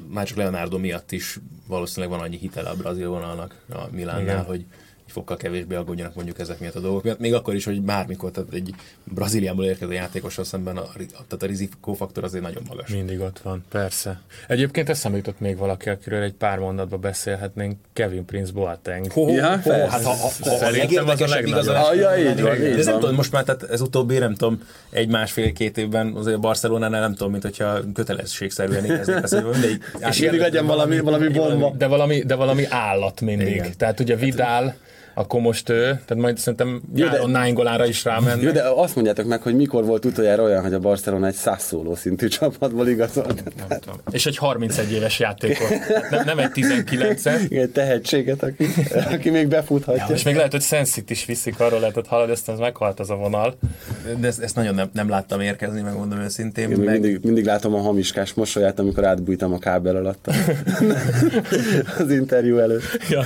már csak Leonardo miatt is valószínűleg van annyi hitele a brazil vonalnak a Milánnál, Igen. hogy fokkal kevésbé aggódjanak mondjuk ezek miatt a dolgok miatt. Még akkor is, hogy bármikor, tehát egy Brazíliából érkező játékossal szemben a, tehát a rizikófaktor azért nagyon magas. Mindig ott van, persze. Egyébként eszembe jutott még valaki, akiről egy pár mondatban beszélhetnénk, Kevin Prince Boateng. Ho, Ja, ho, hát ha, ha, ha Szerintem az a legnagyobb. Ah, ja, így van, De így nem tudom, most már tehát ez utóbbi, nem tudom, egy másfél-két évben azért a Barcelonánál nem tudom, mint hogyha kötelességszerűen éreznék ezt, hogy mindegy. És mindig legyen valami, valami bomba. De valami, de valami állat mindig. Igen. Tehát ugye Vidal, akkor most ő, tehát majd szerintem nyáron Nainggolára is rámenne. Jó, de azt mondjátok meg, hogy mikor volt utoljára olyan, hogy a Barcelona egy százszóló szintű csapatból igazolt. És egy 31 éves játékot, nem, nem egy 19-et. Egy tehetséget, aki, aki még befuthatja. Ja, és még lehet, hogy Sensit is viszik, arról lehetett hallani, ezt az meghalt az a vonal. De ezt, ezt nagyon nem, nem láttam érkezni, megmondom őszintén. Én meg... mindig, mindig látom a hamiskás mosolyát, amikor átbújtam a kábel alatt az interjú előtt. Ja,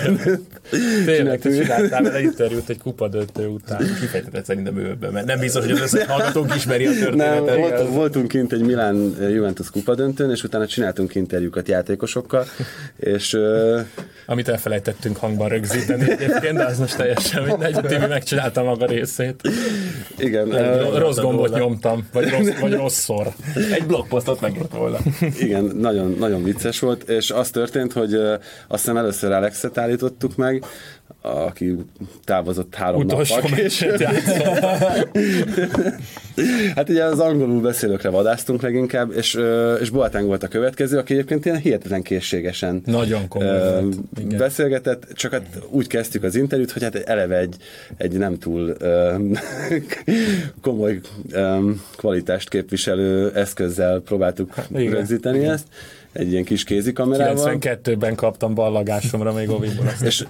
tényleg, csináltál vele interjút egy kupadöntő után. Kifejtetett szerintem őben, mert nem biztos, hogy az összes hallgatónk ismeri a Nem, történetet. volt, voltunk kint egy Milán Juventus kupadöntőn, és utána csináltunk interjúkat játékosokkal, és Amit elfelejtettünk hangban rögzíteni egyébként, de az most teljesen mindegy. Tibi megcsinálta maga részét. igen, ö, Rossz gombot nyomtam, vagy, rossz, vagy rosszszor. Egy blogposztot megírt volna. Igen, nagyon, nagyon vicces volt, és az történt, hogy azt hiszem először Alexet állítottuk meg, aki távozott három Utolsó nappal később. Hát ugye az angolul beszélőkre vadáztunk leginkább, és, és Boateng volt a következő, aki egyébként ilyen hihetetlen készségesen Nagyon komoly igen. beszélgetett, csak hát úgy kezdtük az interjút, hogy hát eleve egy, egy nem túl komoly kvalitást képviselő eszközzel próbáltuk igen. rögzíteni ezt, egy ilyen kis kézikamerával. 92-ben kaptam ballagásomra még Oviból. És,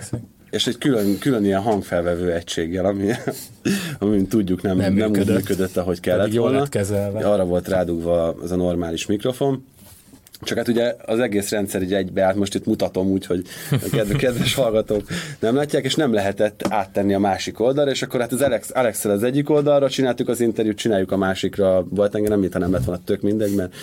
és egy külön, külön ilyen hangfelvevő egységgel, ami, ami tudjuk nem, Nem nem, nem úgy működött. működött, ahogy kellett volna. kezelve. Arra volt rádugva az a normális mikrofon. Csak hát ugye az egész rendszer így egybe állt, most itt mutatom úgy, hogy a kedves, kedves hallgatók nem látják, és nem lehetett áttenni a másik oldalra, és akkor hát az Alex, alex az egyik oldalra csináltuk az interjút, csináljuk a másikra, volt engem nem, mint ha nem lett volna tök mindegy, mert,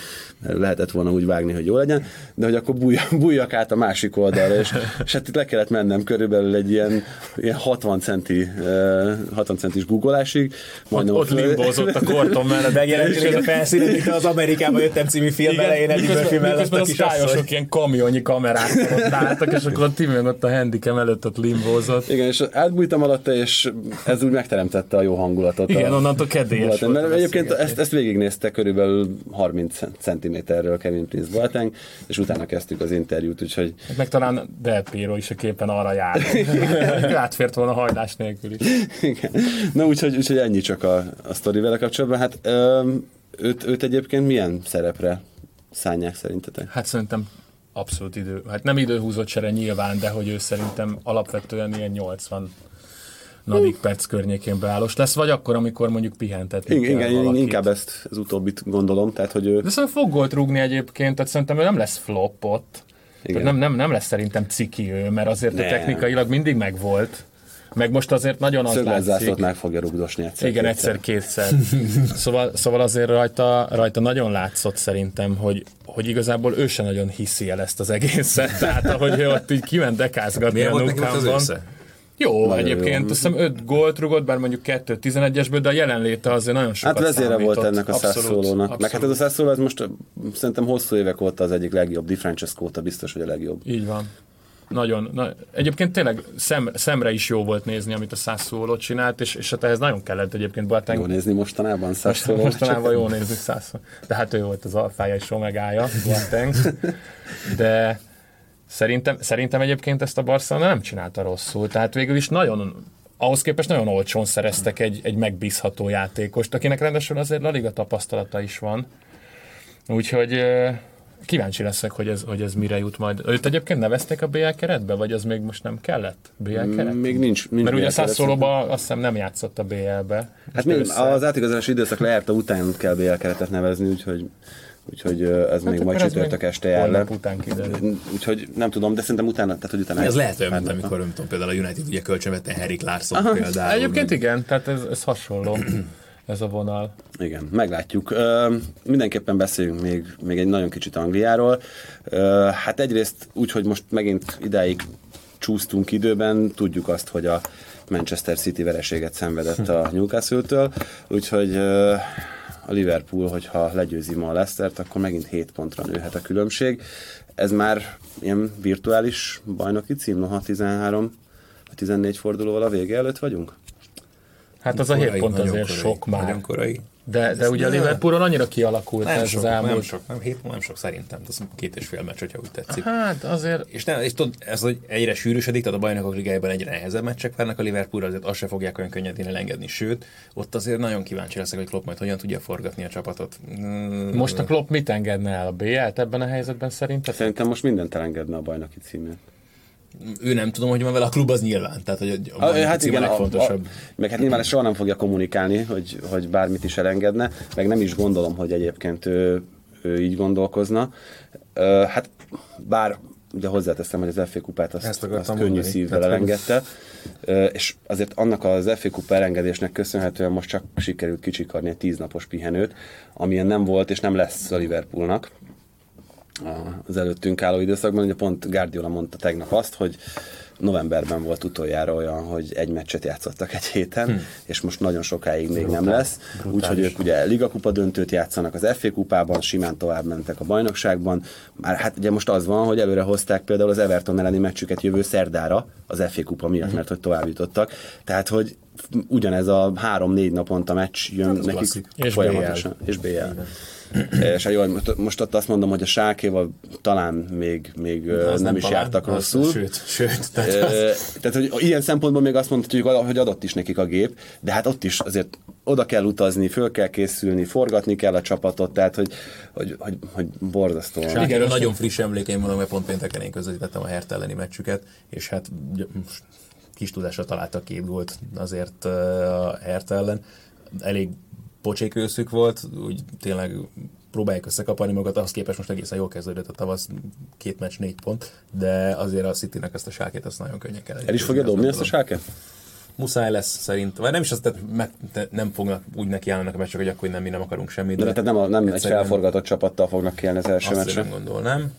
lehetett volna úgy vágni, hogy jó legyen, de hogy akkor bújjak, bújjak át a másik oldalra, és, és hát itt le kellett mennem körülbelül egy ilyen, ilyen 60 centi, eh, 60 centis googolásig. Ott, majdnem ott limbózott a kortom mellett. Megjelentél a felszínen, az Amerikába jöttem című film elején, Eddie Miközben a asszony. ilyen kamionnyi kamerákkal ott álltak, és akkor a meg ott a handicam előtt ott limbózott. Igen, és átbújtam alatta, és ez úgy megteremtette a jó hangulatot. Igen, a, onnantól kedélyes volt Mert a egyébként ezt, ezt végignézte körülbelül 30 centiméterről Kevin Prince Boateng, és utána kezdtük az interjút, úgyhogy Meg talán Del Piero is a képen arra jár. Átfért volna hajlás nélkül is. igen. Na úgyhogy, úgyhogy ennyi csak a, a sztori vele kapcsolatban. Hát öm, őt, őt egyébként milyen szerepre szánják szerintetek? Hát szerintem abszolút idő. Hát nem időhúzott csere nyilván, de hogy ő szerintem alapvetően ilyen 80 nadik perc környékén beállós lesz, vagy akkor, amikor mondjuk pihentetni Igen, kell valakit. inkább ezt az utóbbit gondolom, tehát hogy ő... De szerintem fog gólt rúgni egyébként, tehát szerintem ő nem lesz flop ott. Igen. Tehát nem, nem, nem lesz szerintem ciki ő, mert azért Nem. a technikailag mindig megvolt. Meg most azért nagyon az látszik. meg fogja rugdosni egyszer. Igen, kétszer. egyszer-kétszer. szóval, szóval azért rajta, rajta nagyon látszott szerintem, hogy, hogy igazából ő se nagyon hiszi el ezt az egészet. Tehát ahogy ő ott így kiment dekázgatni Milyen a össze? Jó, Nagyon egyébként jó. azt hiszem 5 gólt rugott, bár mondjuk 2 11-esből, de a jelenléte azért nagyon sokat Hát vezére számított. volt ennek a Abszolút, szászszólónak. Meg hát ez a abszolút. szászszóló, ez most szerintem hosszú évek óta az egyik legjobb. Di Francesco óta biztos, hogy a legjobb. Így van. Nagyon. Na, egyébként tényleg szem, szemre is jó volt nézni, amit a Sassuolo csinált, és, és hát ehhez nagyon kellett egyébként Boateng. Jó nézni mostanában szászszóló. Mostanában jó nézni Sassuolo. De hát ő volt az alfája és omegája, Boateng. De szerintem, szerintem egyébként ezt a Barcelona nem csinálta rosszul. Tehát végül is nagyon ahhoz képest nagyon olcsón szereztek egy, egy megbízható játékost, akinek rendesen azért La Liga tapasztalata is van. Úgyhogy kíváncsi leszek, hogy ez, hogy ez mire jut majd. Őt egyébként nevezték a BL keretbe, vagy az még most nem kellett? BL keret? Még nincs. nincs Mert ugye a BL keret. Sassuolo-ba azt hiszem nem játszott a BL-be. Hát még az átigazolási időszak lejárta után kell BL keretet nevezni, úgyhogy, úgyhogy ez még Hát majd akkor ez csütörtök még este jár. Úgyhogy nem tudom, de szerintem utána, tehát hogy utána... Ez lehet olyan, mint amikor, nem tudom, például a United ugye kölcsönvette Henrik Larsson például. Egyébként meg- igen, tehát ez, ez hasonló, ez a vonal. Igen, meglátjuk. Ö, mindenképpen beszéljünk még, még egy nagyon kicsit Angliáról. Ö, hát egyrészt úgy, hogy most megint idáig csúsztunk időben, tudjuk azt, hogy a Manchester City vereséget szenvedett a Newcastle-től, úgyhogy ö, a Liverpool, hogyha legyőzi ma a Leicestert, akkor megint 7 pontra nőhet a különbség. Ez már ilyen virtuális bajnoki cím, noha 13 vagy 14 fordulóval a vége előtt vagyunk? Hát az a 7 Korai, pont azért korai, sok már. Nagyon korai. De, de ugye a Liverpoolon annyira kialakult Nem ez sok, az elmúlt. nem sok, nem, hét, nem sok szerintem. Ez két és fél meccs, hogyha úgy tetszik. Hát azért És, nem, és tudod, ez hogy egyre sűrűsödik, tehát a bajnokok ligájában egyre nehezebb meccsek várnak a Liverpoolra, azért azt se fogják olyan könnyedén elengedni, sőt, ott azért nagyon kíváncsi leszek, hogy Klopp majd hogyan tudja forgatni a csapatot. Mm, most a Klopp mit engedne el a BL-t ebben a helyzetben szerinted? Szerintem most mindent elengedne a bajnoki címért. Ő nem tudom, hogy van vele a klub, az nyilván. Tehát, hogy a, a, a hát igen, a a, a, legfontosabb. meg hát nyilván soha nem fogja kommunikálni, hogy, hogy bármit is elengedne, meg nem is gondolom, hogy egyébként ő, ő így gondolkozna. Ö, hát bár ugye hozzáteszem, hogy az FA kupát azt, azt könnyű mondani. szívvel Tehát, hogy- elengedte, és azért annak az FA kupa elengedésnek köszönhetően most csak sikerült kicsikarni egy tíznapos pihenőt, amilyen nem volt és nem lesz a Liverpoolnak az előttünk álló időszakban. Ugye pont Guardiola mondta tegnap azt, hogy novemberben volt utoljára olyan, hogy egy meccset játszottak egy héten, hm. és most nagyon sokáig még nem lesz. Úgyhogy ők ugye Liga kupa döntőt játszanak az FA kupában, simán tovább mentek a bajnokságban. Már hát ugye most az van, hogy előre hozták például az Everton elleni meccsüket jövő szerdára az FA kupa miatt, mert hogy tovább jutottak. Tehát, hogy ugyanez a három-négy naponta meccs jön Hát az nekik klasszik. És folyamatosan. És BL. És hát jó, most- ott azt mondom, hogy a Sákéval talán még, még Az nem, is talán, jártak az- rosszul. Sőt, sőt. Tehát, Ö, Tehát, hogy ilyen szempontból még azt mondhatjuk, hogy adott is nekik a gép, de hát ott is azért oda kell utazni, föl kell készülni, forgatni kell a csapatot, tehát hogy, hogy, hogy, hogy borzasztó. Igen, Igen nagyon friss emlékeim vannak, mert pont pénteken én közvetítettem a Hert elleni meccsüket, és hát kis tudásra találtak két gólt azért a Hert ellen. Elég pocsék őszük volt, úgy tényleg próbálják összekaparni magukat, ahhoz képest most egészen jól kezdődött a tavasz, két meccs, négy pont, de azért a City-nek ezt a sákét azt nagyon könnyen kell. El is fogja dobni ezt a Sáke? Muszáj lesz szerint, vagy nem is azt, tehát meg, te- nem fognak úgy nekiállnak a meccsek, hogy akkor nem mi nem akarunk semmit. De tehát nem, a, nem egy felforgatott csapattal fognak kérni az első meccsre. nem gondolnám.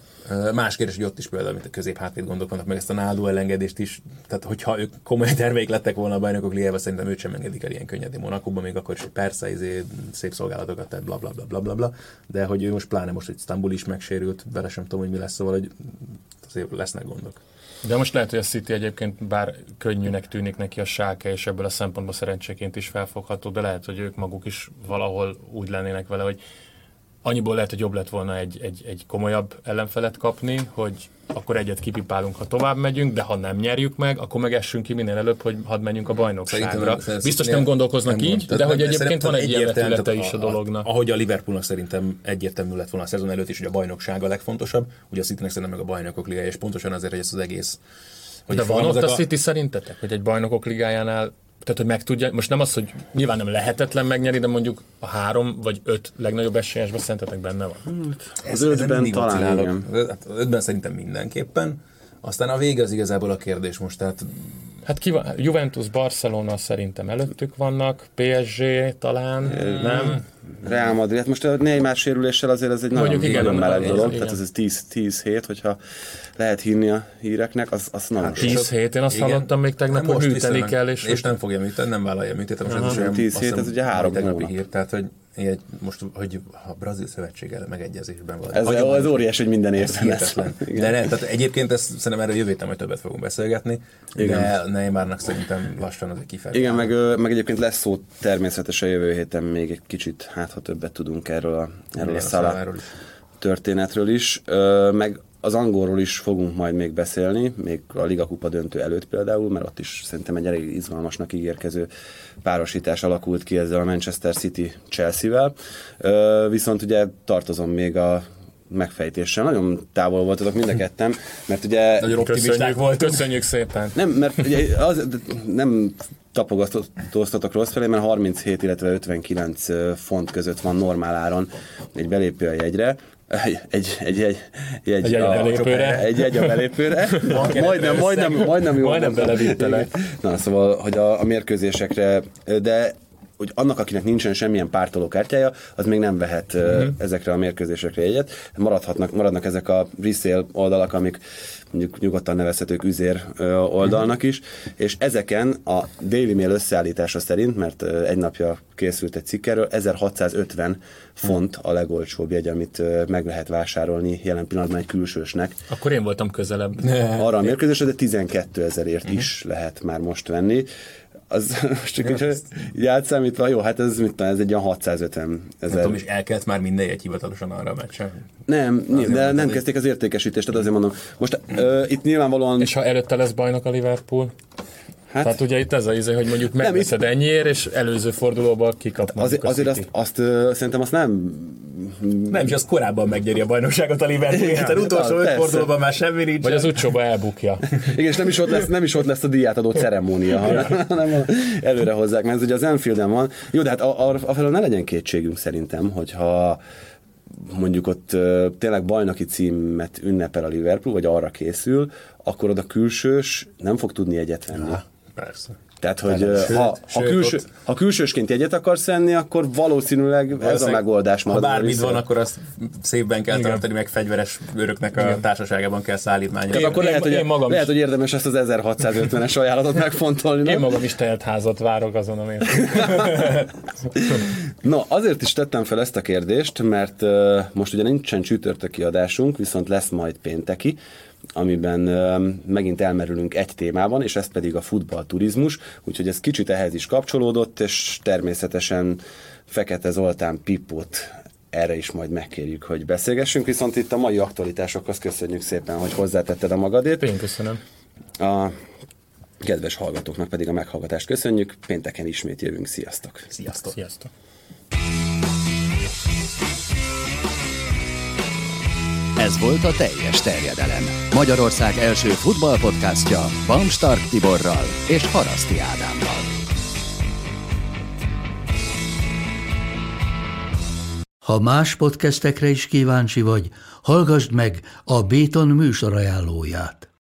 Más kérdés, hogy ott is például, mint a közép hátvéd gondok vannak, meg ezt a Náldo elengedést is. Tehát, hogyha ők komoly terveik lettek volna a bajnokok ligájában, szerintem őt sem engedik el ilyen könnyedén Monakóban, még akkor is, hogy persze, izé, szép szolgálatokat tett, bla bla bla bla bla, bla. De hogy ő most pláne most, hogy Istanbul is megsérült, vele sem tudom, hogy mi lesz, szóval, hogy azért lesznek gondok. De most lehet, hogy a City egyébként bár könnyűnek tűnik neki a sáke, és ebből a szempontból szerencséként is felfogható, de lehet, hogy ők maguk is valahol úgy lennének vele, hogy annyiból lehet, hogy jobb lett volna egy, egy, egy komolyabb ellenfelet kapni, hogy akkor egyet kipipálunk, ha tovább megyünk, de ha nem nyerjük meg, akkor meg essünk ki minél előbb, hogy hadd menjünk a bajnokságra. Biztos nem gondolkoznak nem így, de hogy egyébként van egy ilyen vetülete is a dolognak. Ahogy a Liverpoolnak szerintem egyértelmű lett volna a szezon előtt is, hogy a bajnokság a legfontosabb, ugye a Citynek szerintem meg a bajnokok ligája, és pontosan azért, hogy ez az egész hogy De van ott a City szerintetek, hogy egy bajnokok ligájánál, tehát hogy meg tudja, most nem az, hogy nyilván nem lehetetlen megnyerni, de mondjuk a három vagy öt legnagyobb esélyesben szerintetek benne van. Az ezen ötben talán, igen. Hát Az ötben szerintem mindenképpen. Aztán a vége az igazából a kérdés most, tehát Hát ki van? Juventus, Barcelona szerintem előttük vannak, PSG talán, nem? Real Madrid, hát most a Neymar sérüléssel azért ez egy nagyon, Mondjuk igen, nagyon meleg igen, dolog, igen. tehát ez 10, 10 hét, hogyha lehet hinni a híreknek, az, az nagyon Hát sok. 10 hét, én azt Igen. hallottam még tegnap, Nem, hogy műteni kell, és, és nem fogja műteni, nem vállalja a műtétet. Most ez is olyan, 10 azt hét, ez ugye három hónap. hír, tehát hogy egy, most, hogy a brazil szövetséggel megegyezésben van. Ez, Hagyományos- ez óriási, hogy minden Ez évben lesz. hihetetlen. De ne, tehát egyébként ezt szerintem erről jövő héten majd többet fogunk beszélgetni, Igen. de Neymarnak szerintem lassan az egy kifelé. Igen, meg, meg egyébként lesz szó természetesen jövő héten még egy kicsit, hát ha többet tudunk erről a, erről a Igen, a is. történetről is, meg az angolról is fogunk majd még beszélni, még a Liga Kupa döntő előtt például, mert ott is szerintem egy elég izgalmasnak ígérkező párosítás alakult ki ezzel a Manchester City Chelsea-vel. Viszont ugye tartozom még a megfejtéssel. Nagyon távol voltatok mind a ketten, mert ugye... Nagyon optimisták voltunk. köszönjük szépen. Nem, mert ugye az, nem tapogatóztatok rossz felé, mert 37, illetve 59 ö, font között van normál áron egy belépő a jegyre. Egy, egy, egy, egy, egy, Egy a belépőre. Egy jegy a belépőre. majdnem, majdnem, majdnem jó. Majdnem belevittelek. Na, szóval, hogy a, a mérkőzésekre, de hogy annak, akinek nincsen semmilyen pártoló kártyája, az még nem vehet uh-huh. ezekre a mérkőzésekre jegyet. Maradhatnak, maradnak ezek a resale oldalak, amik mondjuk nyugodtan nevezhetők üzér oldalnak is, és ezeken a Daily Mail összeállítása szerint, mert egy napja készült egy cikk erről, 1650 font a legolcsóbb jegy, amit meg lehet vásárolni jelen pillanatban egy külsősnek Akkor én voltam közelebb. arra a mérkőzésre, de 12 ezerért is lehet már most venni. Az most csak ja, így átszámítva, jó, hát ez, mit, ez egy olyan 650 ezer. Nem tudom, és elkelt már minden egy hivatalosan arra a meccsen. Nem, azért de nem kezdték az értékesítést, tehát azért mondom. Most uh, itt nyilvánvalóan... És ha előtte lesz bajnok a Liverpool? Hát, Tehát ugye itt ez a izé, hogy mondjuk megveszed itt... ennyiért, és előző fordulóban kikap Azért, azért azt, azt, uh, szerintem azt nem... Nem, és az korábban megnyeri a bajnokságot a Liverpool, ja, tehát utolsó öt fordulóban már semmi nincs. Vagy az utcsóba elbukja. Igen, és nem is ott lesz, nem is ott lesz a adó ceremónia, hanem előre hozzák, mert ez ugye az Enfielden van. Jó, de hát afelől ne legyen kétségünk szerintem, hogyha mondjuk ott uh, tényleg bajnoki címet ünnepel a Liverpool, vagy arra készül, akkor oda külsős nem fog tudni egyet venni. Ja. Persze. Tehát, hogy sőt, ha, ha, sőt, külső, ott... ha külsősként egyet akarsz venni, akkor valószínűleg ez a megoldás. Ha bármit van, akkor azt szépben kell Igen. tartani, meg fegyveres őröknek a társaságában kell szállítmányozni. Tehát akkor én, lehet, én, hogy, magam lehet, hogy érdemes ezt az 1650-es ajánlatot megfontolni. Én magam is telt házat várok azon, amit. no, azért is tettem fel ezt a kérdést, mert uh, most ugye nincsen csütörtöki adásunk, viszont lesz majd pénteki, amiben megint elmerülünk egy témában, és ez pedig a futballturizmus, úgyhogy ez kicsit ehhez is kapcsolódott, és természetesen Fekete Zoltán Pipot erre is majd megkérjük, hogy beszélgessünk, viszont itt a mai aktualitásokhoz köszönjük szépen, hogy hozzátetted a magadét. Én köszönöm. A kedves hallgatóknak pedig a meghallgatást köszönjük, pénteken ismét jövünk, sziasztok! Sziasztok! Sziasztok! Ez volt a teljes terjedelem. Magyarország első futballpodcastja Bamstark Tiborral és Haraszti Ádámmal. Ha más podcastekre is kíváncsi vagy, hallgassd meg a Béton műsor ajánlóját.